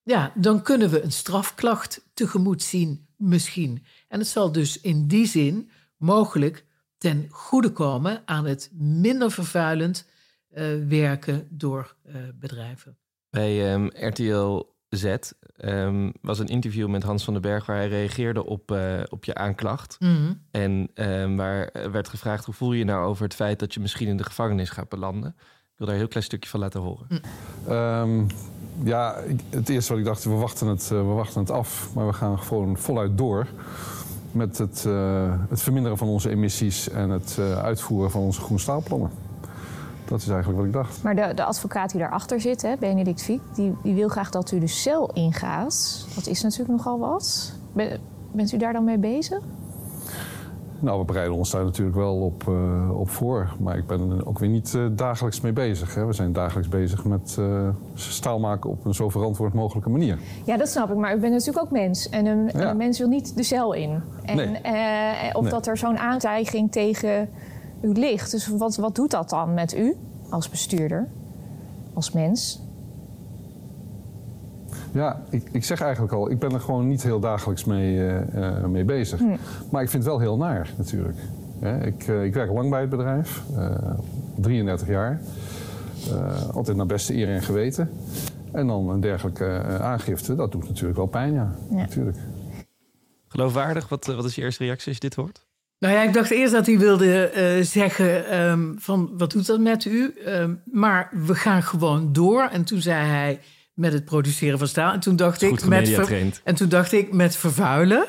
ja, dan kunnen we een strafklacht tegemoet zien, misschien. En het zal dus in die zin mogelijk ten goede komen aan het minder vervuilend uh, werken door uh, bedrijven. Bij ehm, RTL Z um, was een interview met Hans van den Berg waar hij reageerde op, uh, op je aanklacht. Mm En um, waar werd gevraagd hoe voel je je nou over het feit dat je misschien in de gevangenis gaat belanden. Ik wil daar een heel klein stukje van laten horen. Mm. ja, het eerste wat ik dacht, we wachten, het, we wachten het af, maar we gaan gewoon voluit door met het, uh, het verminderen van onze emissies en het uh, uitvoeren van onze groenstaalplannen. Dat is eigenlijk wat ik dacht. Maar de, de advocaat die daarachter zit, hè, Benedict Viek, die, die wil graag dat u de cel ingaat. Dat is natuurlijk nogal wat. bent u daar dan mee bezig? Nou, we bereiden ons daar natuurlijk wel op, uh, op voor. Maar ik ben er ook weer niet uh, dagelijks mee bezig. Hè. We zijn dagelijks bezig met uh, staal maken op een zo verantwoord mogelijke manier. Ja, dat snap ik. Maar u bent natuurlijk ook mens. En een, ja. een mens wil niet de cel in. En, nee. of nee. dat er zo'n aantijging tegen u ligt. Dus wat, wat doet dat dan met u als bestuurder, als mens? Ja, ik, ik zeg eigenlijk al, ik ben er gewoon niet heel dagelijks mee, uh, uh, mee bezig. Hm. Maar ik vind het wel heel naar natuurlijk. ik, uh, ik, werk lang bij het bedrijf, 33 jaar. altijd naar beste eer en geweten. En dan een dergelijke aangifte, dat doet natuurlijk wel pijn, ja. ja. Natuurlijk. Geloofwaardig, wat, wat is je eerste reactie als je dit hoort? Nou ja, ik dacht eerst dat hij wilde uh, zeggen um, van wat doet dat met u? Um, maar we gaan gewoon door. En toen zei hij met het produceren van staal. En toen dacht ik met ver, en toen dacht ik met vervuilen.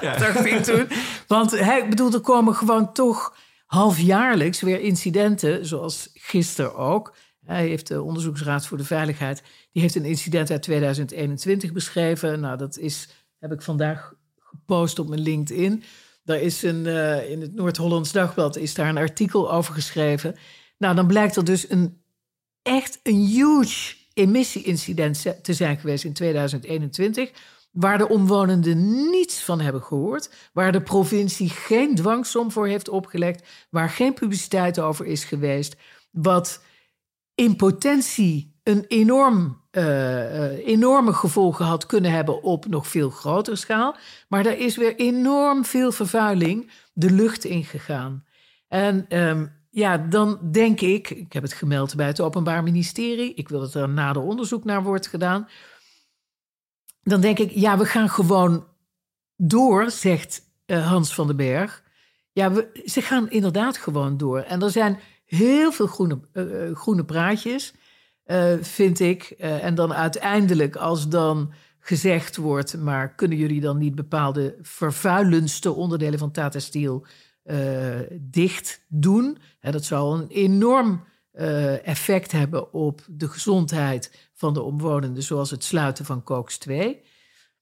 Ja. dacht ik toen. Want hij er komen gewoon toch halfjaarlijks weer incidenten, zoals gisteren ook. Hij heeft de Onderzoeksraad voor de Veiligheid. Die heeft een incident uit 2021 beschreven. Nou, dat is heb ik vandaag gepost op mijn LinkedIn. Daar is een, uh, in het Noord-Hollands Dagblad is daar een artikel over geschreven. Nou, dan blijkt er dus een echt een huge emissie-incident te zijn geweest in 2021. Waar de omwonenden niets van hebben gehoord. Waar de provincie geen dwangsom voor heeft opgelegd. Waar geen publiciteit over is geweest. Wat in potentie een enorm, uh, uh, enorme gevolgen had kunnen hebben op nog veel grotere schaal. Maar er is weer enorm veel vervuiling de lucht ingegaan. En um, ja, dan denk ik, ik heb het gemeld bij het Openbaar Ministerie, ik wil dat er nader onderzoek naar wordt gedaan. Dan denk ik, ja, we gaan gewoon door, zegt uh, Hans van den Berg. Ja, we, ze gaan inderdaad gewoon door. En er zijn heel veel groene, groene praatjes, uh, vind ik. Uh, en dan uiteindelijk, als dan gezegd wordt, maar kunnen jullie dan niet bepaalde vervuilendste onderdelen van Tata Steel dicht doen? Hè, dat zou een enorm effect hebben op de gezondheid van de omwonenden, zoals het sluiten van Kooks 2.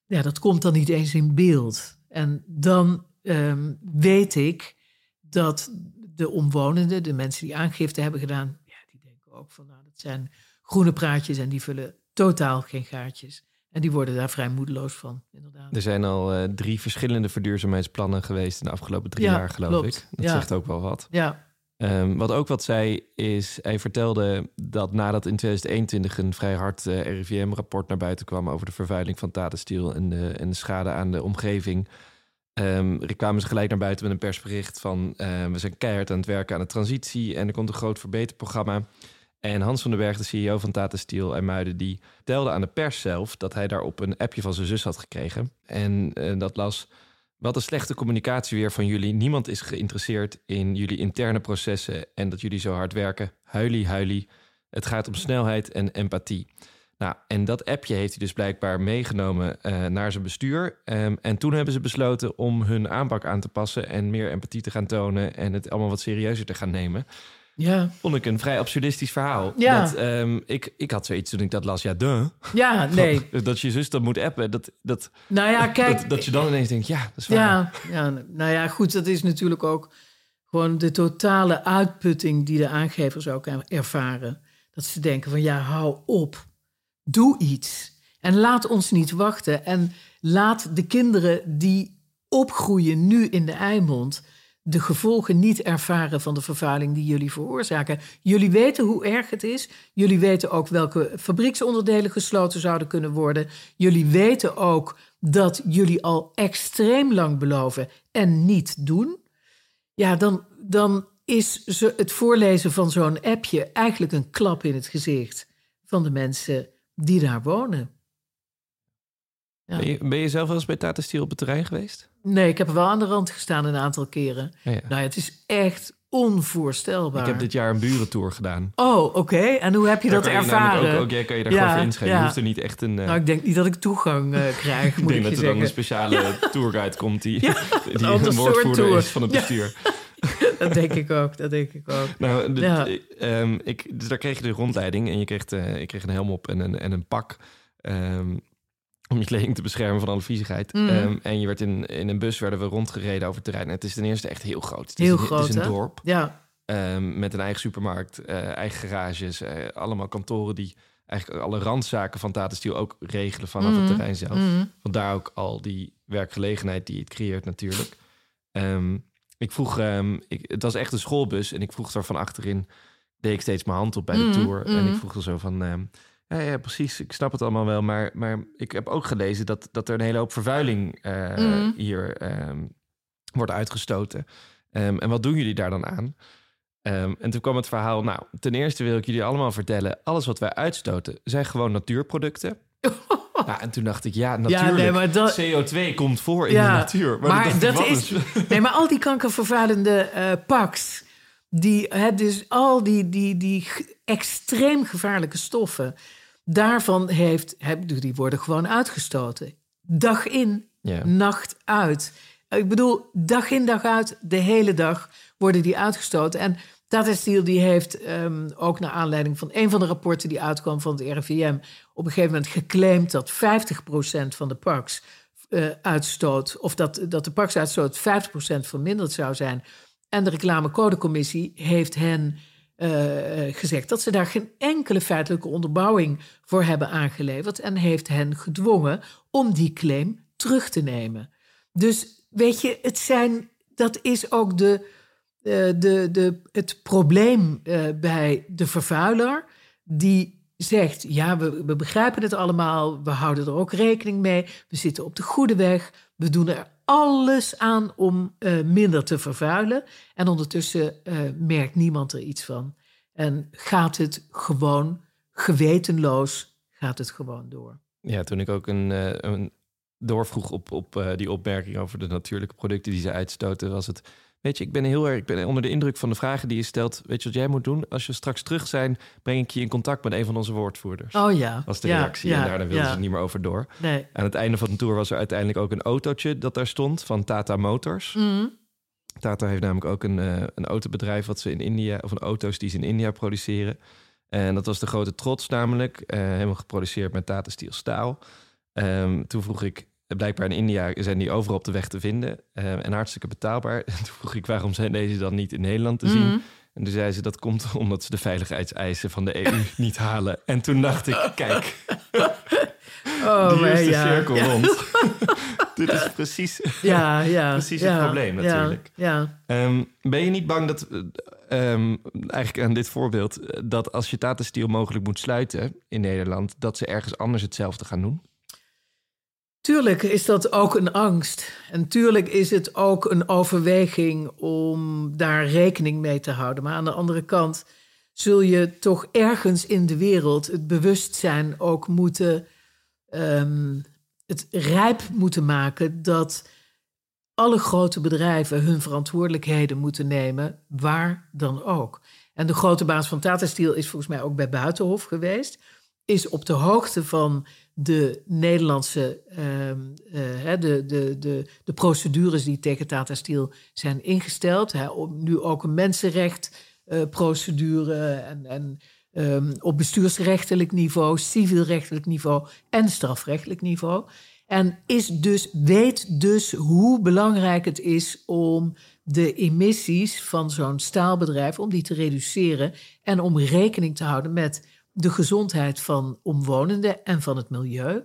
Ja, dat komt dan niet eens in beeld. En dan um, weet ik dat de omwonenden, de mensen die aangifte hebben gedaan, ja, die denken ook van, nou, dat zijn groene praatjes en die vullen totaal geen gaatjes. En die worden daar vrij moedeloos van, inderdaad. Er zijn al uh, drie verschillende verduurzaamheidsplannen geweest in de afgelopen drie ja, jaar, geloof klopt. ik. Dat ja. zegt ook wel wat. Ja. Um, wat ook wat zei, is hij vertelde dat nadat in 2021 een vrij hard uh, RIVM-rapport naar buiten kwam over de vervuiling van Tata Steel en de, en de schade aan de omgeving, Um, kwamen ze gelijk naar buiten met een persbericht van... Uh, we zijn keihard aan het werken aan de transitie... en er komt een groot verbeterprogramma. En Hans van den Berg, de CEO van Tata Steel en Muiden... die telde aan de pers zelf dat hij daarop een appje van zijn zus had gekregen. En uh, dat las... Wat een slechte communicatie weer van jullie. Niemand is geïnteresseerd in jullie interne processen... en dat jullie zo hard werken. Huilie, huilie. Het gaat om snelheid en empathie. Nou, en dat appje heeft hij dus blijkbaar meegenomen uh, naar zijn bestuur. Um, en toen hebben ze besloten om hun aanpak aan te passen en meer empathie te gaan tonen en het allemaal wat serieuzer te gaan nemen. Ja. Vond ik een vrij absurdistisch verhaal. Ja. Dat, um, ik, ik had zoiets toen ik dat las. Ja, duh. Ja, nee. Dat, dat je zus dat moet appen. Dat, dat, nou ja, kijk. Dat, dat je dan ineens denkt, ja, dat is waar. Ja, ja, nou ja, goed. Dat is natuurlijk ook gewoon de totale uitputting die de aangevers ook ervaren. Dat ze denken van, ja, hou op. Doe iets. En laat ons niet wachten. En laat de kinderen die opgroeien nu in de Eimond de gevolgen niet ervaren van de vervuiling die jullie veroorzaken. Jullie weten hoe erg het is. Jullie weten ook welke fabrieksonderdelen gesloten zouden kunnen worden. Jullie weten ook dat jullie al extreem lang beloven en niet doen. Ja, dan, dan is het voorlezen van zo'n appje eigenlijk een klap in het gezicht van de mensen die daar wonen. Ben, je, zelf wel eens bij Tata Steel op het terrein geweest? Nee, ik heb er wel aan de rand gestaan een aantal keren. Ja, Nou ja, het is echt onvoorstelbaar. Ik heb dit jaar een burentour gedaan. Oh, oké. En hoe heb je dat ervaren? Ook, ook, jij kan je daar gewoon voor inschrijven. Je hoeft er niet echt een... Uh... Nou, ik denk niet dat ik toegang uh, krijg, Ik denk dat er dan een speciale tourguide komt... die, die een woordvoerder is van het bestuur. dat denk ik ook, dat denk ik ook. Nou, de, um, ik, dus daar kreeg je de rondleiding... en je kreeg, de, ik kreeg een helm op en een, en een pak... Um, om je kleding te beschermen van alle viezigheid. Mm. Um, en je werd in, in een bus werden we rondgereden over het terrein. het is ten eerste echt heel groot. Het heel is, groot, Het is een dorp. Ja. Um, met een eigen supermarkt, uh, eigen garages, uh, allemaal kantoren die eigenlijk alle randzaken van Tata Steel ook regelen vanaf mm. het terrein zelf. Mm. Vandaar ook al die werkgelegenheid die het creëert natuurlijk. Um, ik vroeg, ik, het was echt een schoolbus en ik vroeg er van achterin, deed ik steeds mijn hand op bij de tour. En ik vroeg er zo van, ja, ja, precies. Ik snap het allemaal wel. Maar, maar ik heb ook gelezen dat, dat er een hele hoop vervuiling uh, hier um, wordt uitgestoten. Um, en wat doen jullie daar dan aan? Um, en toen kwam het verhaal, nou, ten eerste wil ik jullie allemaal vertellen... alles wat wij uitstoten zijn gewoon natuurproducten. Ja, en toen dacht ik, ja, natuurlijk, ja, nee, maar dat... CO2 komt voor in de natuur. Maar, maar dat is... Nee, maar al die kankervervuilende uh, paks... Die, hè, dus al die, die, die extreem gevaarlijke stoffen daarvan heeft, die worden gewoon uitgestoten. Dag in, nacht uit. Ik bedoel, dag in, dag uit, de hele dag worden die uitgestoten. En Tata Steel die heeft um, ook naar aanleiding van een van de rapporten die uitkwam van het RIVM... op een gegeven moment geclaimd dat 50% van de parks uh, uitstoot... of dat, dat de parksuitstoot 50% verminderd zou zijn. En de reclamecodecommissie heeft hen gezegd dat ze daar geen enkele feitelijke onderbouwing voor hebben aangeleverd en heeft hen gedwongen om die claim terug te nemen. Dus weet je, het zijn, dat is ook de, uh, de, de, het probleem bij de vervuiler, die zegt: Ja, we, we begrijpen het allemaal, we houden er ook rekening mee, we zitten op de goede weg, we doen er alles aan om uh, minder te vervuilen. En ondertussen uh, merkt niemand er iets van. En gaat het gewoon gewetenloos, gaat het gewoon door. Ja, toen ik ook een, uh, een doorvroeg op, op die opmerking over de natuurlijke producten die ze uitstoten, was het Weet je, ik ben heel erg ik ben onder de indruk van de vragen die je stelt. Weet je wat jij moet doen? Als je straks terug zijn, breng ik je in contact met een van onze woordvoerders. Oh ja. Was de reactie. Ja, en daarna wilden ze niet meer over door. Nee. Aan het einde van de tour was er uiteindelijk ook een autootje dat daar stond van Tata Motors. Mm. Tata heeft namelijk ook een, uh, een autobedrijf wat ze in India, of een auto's die ze in India produceren. En dat was de grote trots namelijk. Uh, helemaal geproduceerd met Tata Steel staal. Um, toen vroeg ik, Blijkbaar in India zijn die overal op de weg te vinden uh, en hartstikke betaalbaar. En toen vroeg ik waarom zijn deze dan niet in Nederland te zien? Mm. En toen zei ze dat komt omdat ze de veiligheidseisen van de EU niet halen. En toen dacht ik, kijk, oh, die is de cirkel rond. Dit is precies, ja, ja, precies het probleem natuurlijk. Ja, um, ben je niet bang dat, um, eigenlijk aan dit voorbeeld, dat als je Tata Steel mogelijk moet sluiten in Nederland, dat ze ergens anders hetzelfde gaan doen? Tuurlijk is dat ook een angst. En tuurlijk is het ook een overweging om daar rekening mee te houden. Maar aan de andere kant zul je toch ergens in de wereld het bewustzijn ook moeten. Um, het rijp moeten maken dat alle grote bedrijven hun verantwoordelijkheden moeten nemen, waar dan ook. En de grote baas van Tata Steel is volgens mij ook bij Buitenhof geweest. Is op de hoogte van de Nederlandse ehm, eh, de, de, de, de procedures die tegen Tata Steel zijn ingesteld. Hè, nu ook een mensenrechtprocedure uh, en, en um, op bestuursrechtelijk niveau, civielrechtelijk niveau en strafrechtelijk niveau. En is dus, weet dus hoe belangrijk het is om de emissies van zo'n staalbedrijf, om die te reduceren en om rekening te houden met de gezondheid van omwonenden en van het milieu.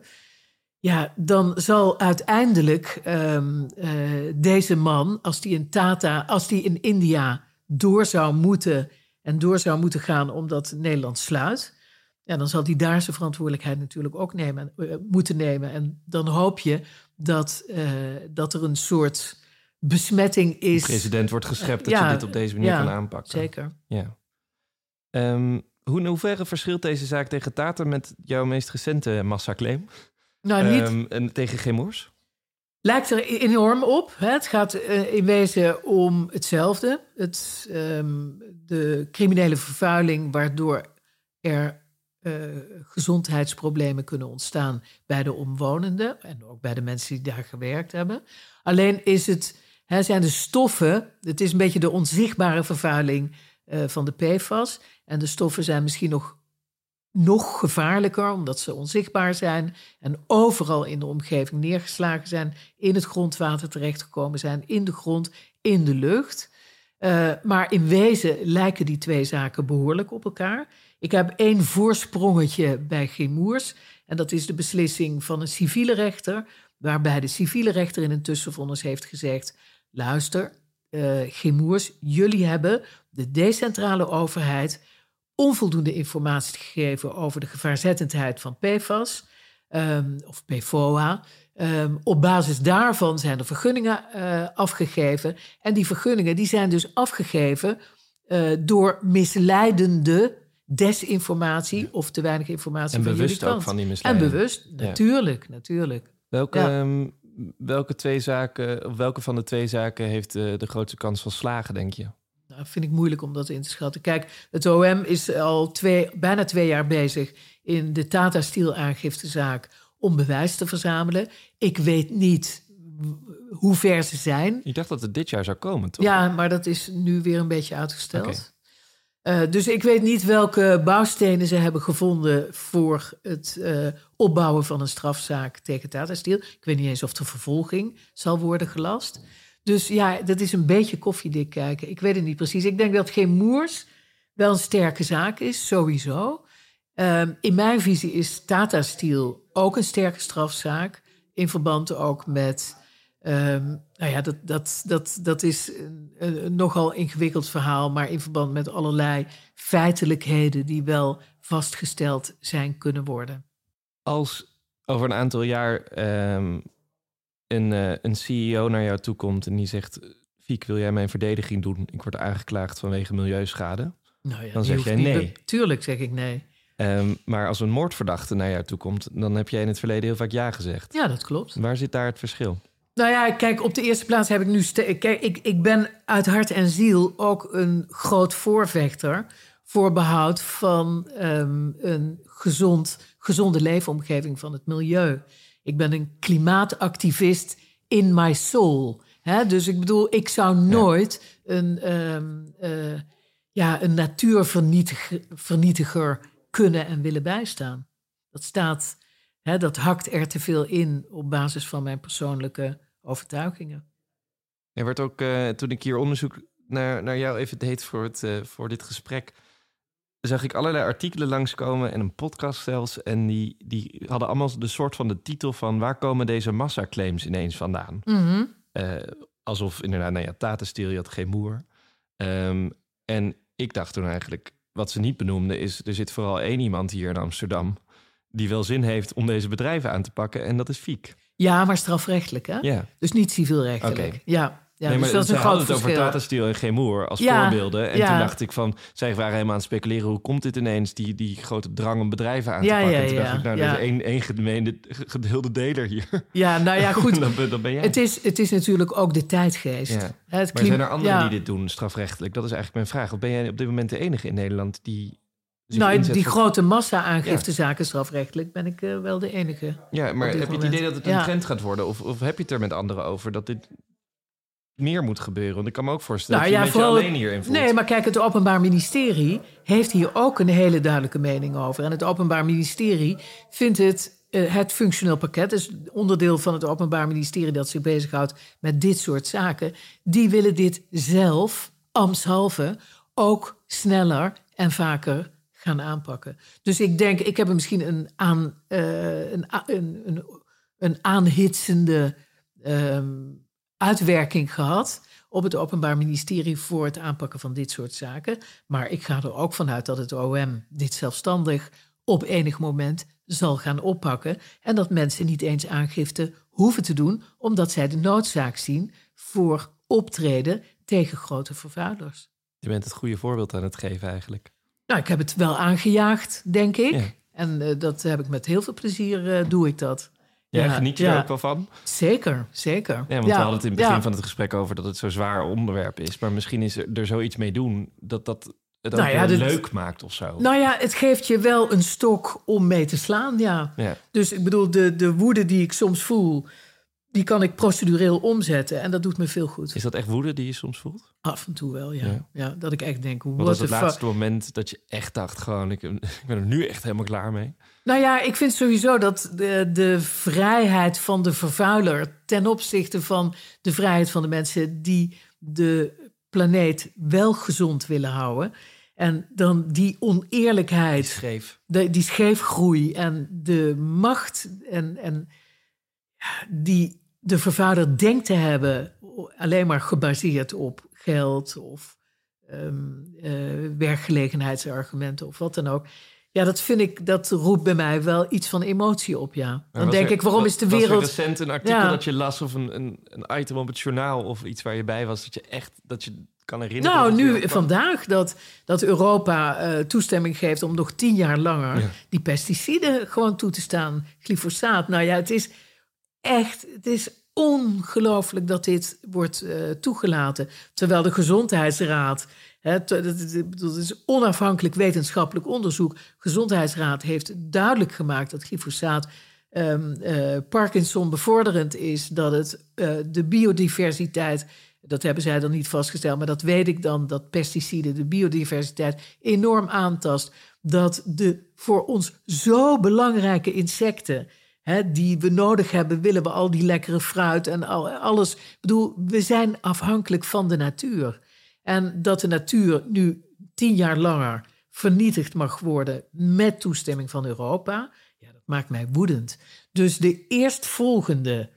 Ja, dan zal uiteindelijk um, uh, deze man, als die in Tata, als die in India door zou moeten en door zou moeten gaan omdat Nederland sluit, ja, dan zal hij daar zijn verantwoordelijkheid natuurlijk ook nemen, uh, moeten nemen. En dan hoop je dat, uh, dat er een soort besmetting is. De president wordt geschept dat ja, je dit op deze manier ja, kan aanpakken. Zeker. Ja. Um, hoe, in hoeverre verschilt deze zaak tegen Tata met jouw meest recente massaclaim? Nou, niet... Um, en tegen Gemoers? Lijkt er enorm op. Hè? Het gaat uh, in wezen om hetzelfde. Het, um, de criminele vervuiling waardoor er uh, gezondheidsproblemen kunnen ontstaan bij de omwonenden en ook bij de mensen die daar gewerkt hebben. Alleen is het, hè, zijn de stoffen, het is een beetje de onzichtbare vervuiling uh, van de PFAS. En de stoffen zijn misschien nog, nog gevaarlijker omdat ze onzichtbaar zijn en overal in de omgeving neergeslagen zijn, in het grondwater terechtgekomen zijn, in de grond, in de lucht. Uh, maar in wezen lijken die twee zaken behoorlijk op elkaar. Ik heb één voorsprongetje bij Gemoers. En dat is de beslissing van een civiele rechter. Waarbij de civiele rechter in een tussenvonnis heeft gezegd: luister, uh, jullie hebben de decentrale overheid onvoldoende informatie gegeven over de gevaarzettendheid van PFAS um, of PFOA. Um, op basis daarvan zijn er vergunningen uh, afgegeven. En die vergunningen die zijn dus afgegeven uh, door misleidende desinformatie of te weinig informatie en van bewust jullie ook van die En misleiding. bewust, natuurlijk, ja. natuurlijk. Welke, Ja. um, welke twee zaken, of welke van de twee zaken heeft uh, de grootste kans van slagen, denk je? Vind ik moeilijk om dat in te schatten. Kijk, het OM is al twee, bijna twee jaar bezig in de Tata Steel aangiftezaak om bewijs te verzamelen. Ik weet niet hoe ver ze zijn. Ik dacht dat het dit jaar zou komen, toch? Ja, maar dat is nu weer een beetje uitgesteld. Okay. Uh, dus ik weet niet welke bouwstenen ze hebben gevonden voor het uh, opbouwen van een strafzaak tegen Tata Steel. Ik weet niet eens of de vervolging zal worden gelast. Dus ja, dat is een beetje koffiedik kijken. Ik weet het niet precies. Ik denk dat geen moers wel een sterke zaak is, sowieso. Um, in mijn visie is Tata Steel ook een sterke strafzaak. In verband ook met. Um, nou ja, dat, dat, dat, dat is een, nogal ingewikkeld verhaal. Maar in verband met allerlei feitelijkheden die wel vastgesteld zijn kunnen worden. Als over een aantal jaar. Um, een, uh, een CEO naar jou toe komt en die zegt: Fiek, wil jij mijn verdediging doen? Ik word aangeklaagd vanwege milieuschade. Nou ja, dan zeg jij nee. Tuurlijk zeg ik nee. Um, maar als een moordverdachte naar jou toe komt, dan heb jij in het verleden heel vaak ja gezegd. Ja, dat klopt. Waar zit daar het verschil? Nou ja, kijk, op de eerste plaats heb ik nu. Kijk, ik, ik ben uit hart en ziel ook een groot voorvechter voor behoud van um, een gezond, gezonde leefomgeving van het milieu. Ik ben een klimaatactivist in my soul. Hè? Dus ik bedoel, ik zou nooit ja. een, um, uh, ja, een natuurvernietiger kunnen en willen bijstaan. Dat staat, hè, dat hakt er te veel in op basis van mijn persoonlijke overtuigingen. Er werd ook, uh, toen ik hier onderzoek naar, naar jou even deed voor, het, uh, voor dit gesprek, zag ik allerlei artikelen langskomen en een podcast zelfs. En die, die hadden allemaal de soort van de titel van waar komen deze massaclaims ineens vandaan? Mm -hmm. uh, alsof inderdaad, nou ja, Tata Steel, je had geen moer. Um, en ik dacht toen eigenlijk, wat ze niet benoemden is, er zit vooral één iemand hier in Amsterdam die wel zin heeft om deze bedrijven aan te pakken en dat is Fiek. Ja, maar strafrechtelijk hè? Ja. Dus niet civielrechtelijk. Okay. Ja. Ja, nee, dus maar dat is een groot het verschil. over Tata Steel en Gemoer als Ja, voorbeelden. En ja. toen dacht ik van, zij waren helemaal aan het speculeren... hoe komt dit ineens, die, die grote drang om bedrijven aan te Ja, pakken? ja, en toen ja, dacht ik, nou, er is één, één gemeende, gedeelde deler hier. Ja, nou ja, goed. dan, dan ben jij. Het is, het is natuurlijk ook de tijdgeest. Het Maar klim- zijn er anderen die dit doen, strafrechtelijk? Dat is eigenlijk mijn vraag. Of ben jij op dit moment de enige in Nederland die Nou, die voor- grote massa-aangiftezaken strafrechtelijk ben ik eh, wel de enige. Ja, maar heb je het idee dat het een trend gaat worden? Of, of heb je het er met anderen over dat dit meer moet gebeuren? Want ik kan me ook voorstellen Nou dat je een vooral- alleen hierin voelt. Nee, maar kijk, het Openbaar Ministerie heeft hier ook een hele duidelijke mening over. En het Openbaar Ministerie vindt het, eh, het functioneel pakket, dus onderdeel van het Openbaar Ministerie dat zich bezighoudt met dit soort zaken, die willen dit zelf, ambtshalve, ook sneller en vaker gaan aanpakken. Dus ik denk, ik heb er misschien een, aan, eh, een, een een aanhitsende ehm, uitwerking gehad op het Openbaar Ministerie voor het aanpakken van dit soort zaken. Maar ik ga er ook vanuit dat het OM dit zelfstandig op enig moment zal gaan oppakken. En dat mensen niet eens aangifte hoeven te doen, omdat zij de noodzaak zien voor optreden tegen grote vervuilers. Je bent het goede voorbeeld aan het geven eigenlijk. Nou, ik heb het wel aangejaagd, denk ik. En uh, dat heb ik met heel veel plezier, uh, doe ik dat. Ja, geniet je er ook wel van? Zeker, zeker. Ja, want we hadden het in het begin van het gesprek over dat het zo'n zwaar onderwerp is. Maar misschien is er, er zoiets mee doen dat dat het ook nou leuk maakt of zo. Nou ja, het geeft je wel een stok om mee te slaan, ja. Dus ik bedoel, de, de woede die ik soms voel die kan ik procedureel omzetten. En dat doet me veel goed. Is dat echt woede die je soms voelt? Af en toe wel, ja. ja. dat ik echt denk... Wat was het laatste moment dat je echt dacht... gewoon, ik, ik, ben er nu echt helemaal klaar mee? Nou ja, ik vind sowieso dat de, de vrijheid van de vervuiler... ten opzichte van de vrijheid van de mensen... die de planeet wel gezond willen houden... En dan die oneerlijkheid. Die scheef. De, die scheefgroei en de macht en, en die de vervaarder denkt te hebben, alleen maar gebaseerd op geld of um, uh, werkgelegenheidsargumenten of wat dan ook. Ja, dat vind ik, dat roept bij mij wel iets van emotie op, ja. Dan denk ik, waarom is de wereld... Was recent een artikel dat je las of een, een, een item op het journaal of iets waar je bij was, dat je echt, dat je kan herinneren? Nou, nu vandaag dat, dat Europa uh, toestemming geeft om nog tien jaar langer die pesticiden gewoon toe te staan. Glyfosaat, nou ja, het is echt, het is ongelooflijk dat dit wordt uh, toegelaten. Terwijl de Gezondheidsraad, hè, dat is onafhankelijk wetenschappelijk onderzoek, Gezondheidsraad heeft duidelijk gemaakt dat glyfosaat um, uh, Parkinson bevorderend is, dat het uh, de biodiversiteit, dat hebben zij dan niet vastgesteld, maar dat weet ik dan, dat pesticiden de biodiversiteit enorm aantast, dat de voor ons zo belangrijke insecten die we nodig hebben, willen we al die lekkere fruit en al, alles. Ik bedoel, we zijn afhankelijk van de natuur. En dat de natuur nu tien jaar langer vernietigd mag worden met toestemming van Europa, ja, dat maakt mij woedend. Dus de eerstvolgende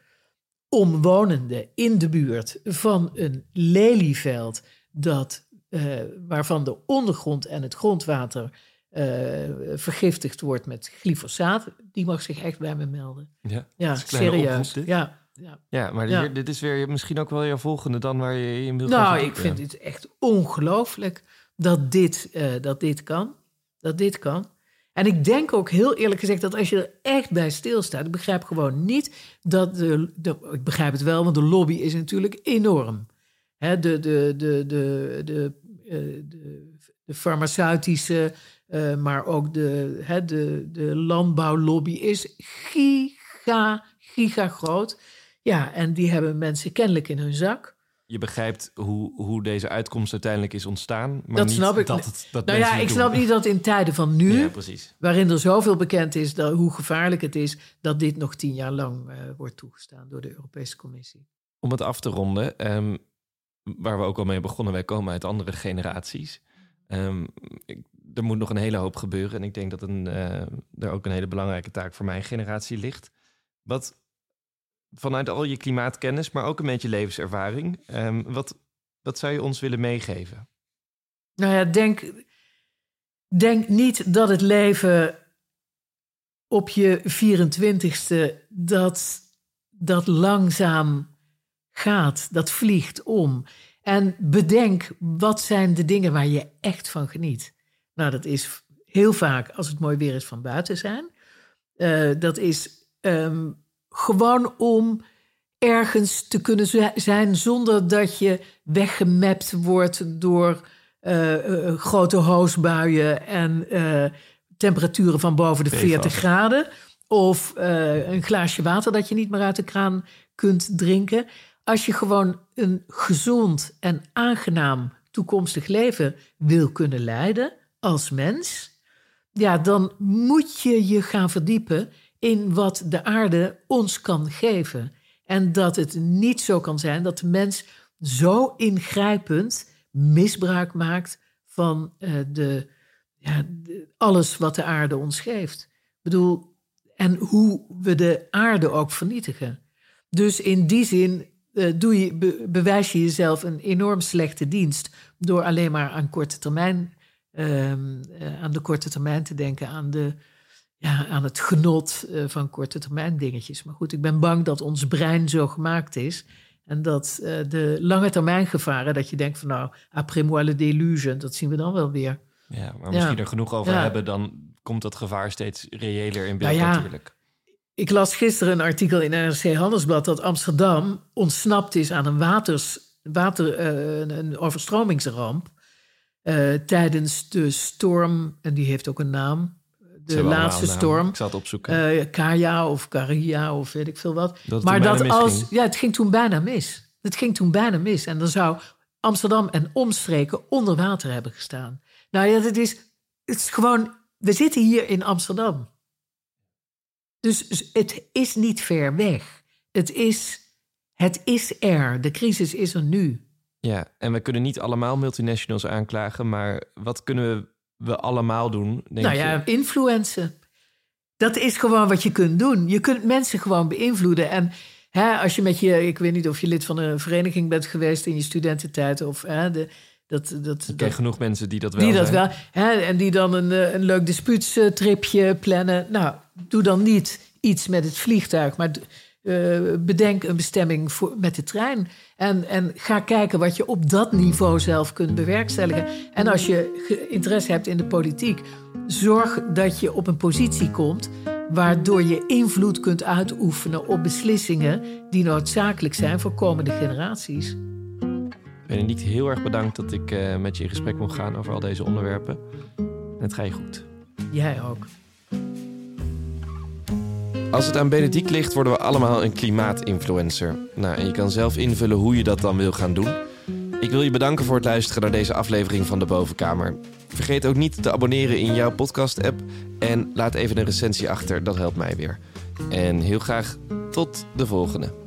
omwonende in de buurt van een lelieveld dat, uh, waarvan de ondergrond en het grondwater vergiftigd wordt met glyfosaat, die mag zich echt bij me melden. Ja, ja serieus. Ja, ja. ja, maar dit is weer misschien ook wel je volgende dan waar je in wil Nou, ik vind het echt ongelooflijk dat dit, uh, dat dit kan. Dat dit kan. En ik denk ook heel eerlijk gezegd dat als je er echt bij stilstaat, ik begrijp gewoon niet dat de, de ik begrijp het wel, want de lobby is natuurlijk enorm. Hè, de, de, de, de, de, uh, de, de farmaceutische uh, maar ook de, hè, de, de landbouwlobby is giga, giga groot. Ja, en die hebben mensen kennelijk in hun zak. Je begrijpt hoe, hoe deze uitkomst uiteindelijk is ontstaan. Maar dat niet snap ik. Dat het, dat nou ja, ik snap niet dat in tijden van nu, ja, waarin er zoveel bekend is dat, hoe gevaarlijk het is, dat dit nog tien jaar lang uh, wordt toegestaan door de Europese Commissie. Om het af te ronden, um, waar we ook al mee begonnen, wij komen uit andere generaties. Um, ik er moet nog een hele hoop gebeuren. En ik denk dat een, uh, er ook een hele belangrijke taak voor mijn generatie ligt. Wat vanuit al je klimaatkennis, maar ook een beetje levenservaring, um, wat, wat zou je ons willen meegeven? Nou ja, denk, denk niet dat het leven op je 24ste dat, dat langzaam gaat, dat vliegt om. En bedenk, wat zijn de dingen waar je echt van geniet? Nou, dat is heel vaak als het mooi weer is van buiten zijn. Uh, dat is um, gewoon om ergens te kunnen zijn zonder dat je weggemapt wordt door uh, uh, grote hoosbuien en temperaturen van boven de 40 graden. Of een glaasje water dat je niet meer uit de kraan kunt drinken. Als je gewoon een gezond en aangenaam toekomstig leven wil kunnen leiden, als mens, ja, dan moet je je gaan verdiepen in wat de aarde ons kan geven. En dat het niet zo kan zijn dat de mens zo ingrijpend misbruik maakt van uh, de, ja, alles wat de aarde ons geeft. Ik bedoel, en hoe we de aarde ook vernietigen. Dus in die zin uh, doe je, bewijs je jezelf een enorm slechte dienst door alleen maar aan korte termijn, ehm, eh, aan de korte termijn te denken, aan, de, ja, aan het genot uh, van korte termijn dingetjes. Maar goed, ik ben bang dat ons brein zo gemaakt is. En dat de lange termijn gevaren, dat je denkt van nou, après moi le dat zien we dan wel weer. Ja, maar misschien er genoeg over hebben, dan komt dat gevaar steeds reëler in beeld nou natuurlijk. Ik las gisteren een artikel in NRC Handelsblad dat Amsterdam ontsnapt is aan een, waters, water, uh, een overstromingsramp uh, tijdens de storm, en die heeft ook een naam, de laatste storm. Ik zal het opzoeken. Uh, Kaya of Karia of weet ik veel wat. Dat maar dat als, ja, het ging toen bijna mis. Het ging toen bijna mis. En dan zou Amsterdam en omstreken onder water hebben gestaan. Nou ja, het is, het is gewoon, we zitten hier in Amsterdam. Dus het is niet ver weg. Het is, het is er. De crisis is er nu. Ja, en we kunnen niet allemaal multinationals aanklagen, maar wat kunnen we allemaal doen? Denk nou ja, influencen. Dat is gewoon wat je kunt doen. Je kunt mensen gewoon beïnvloeden. En hè, als je met je, ik weet niet of je lid van een vereniging bent geweest in je studententijd of hè, de, dat, dat, ik ken genoeg mensen die dat wel Die dat wel, hè, en die dan een, eh, een leuk dispuutstripje plannen. Nou, doe dan niet iets met het vliegtuig, maar uh, bedenk een bestemming voor, met de trein. En, en ga kijken wat je op dat niveau zelf kunt bewerkstelligen. En als je interesse hebt in de politiek, zorg dat je op een positie komt waardoor je invloed kunt uitoefenen op beslissingen die noodzakelijk zijn voor komende generaties. niet heel erg bedankt dat ik uh, met je in gesprek mocht gaan over al deze onderwerpen. En het ga je goed. Jij ook. Als het aan Benedict ligt, worden we allemaal een klimaatinfluencer. Nou, en je kan zelf invullen hoe je dat dan wil gaan doen. Ik wil je bedanken voor het luisteren naar deze aflevering van de Bovenkamer. Vergeet ook niet te abonneren in jouw podcast-app en laat even een recensie achter, dat helpt mij weer. En heel graag tot de volgende.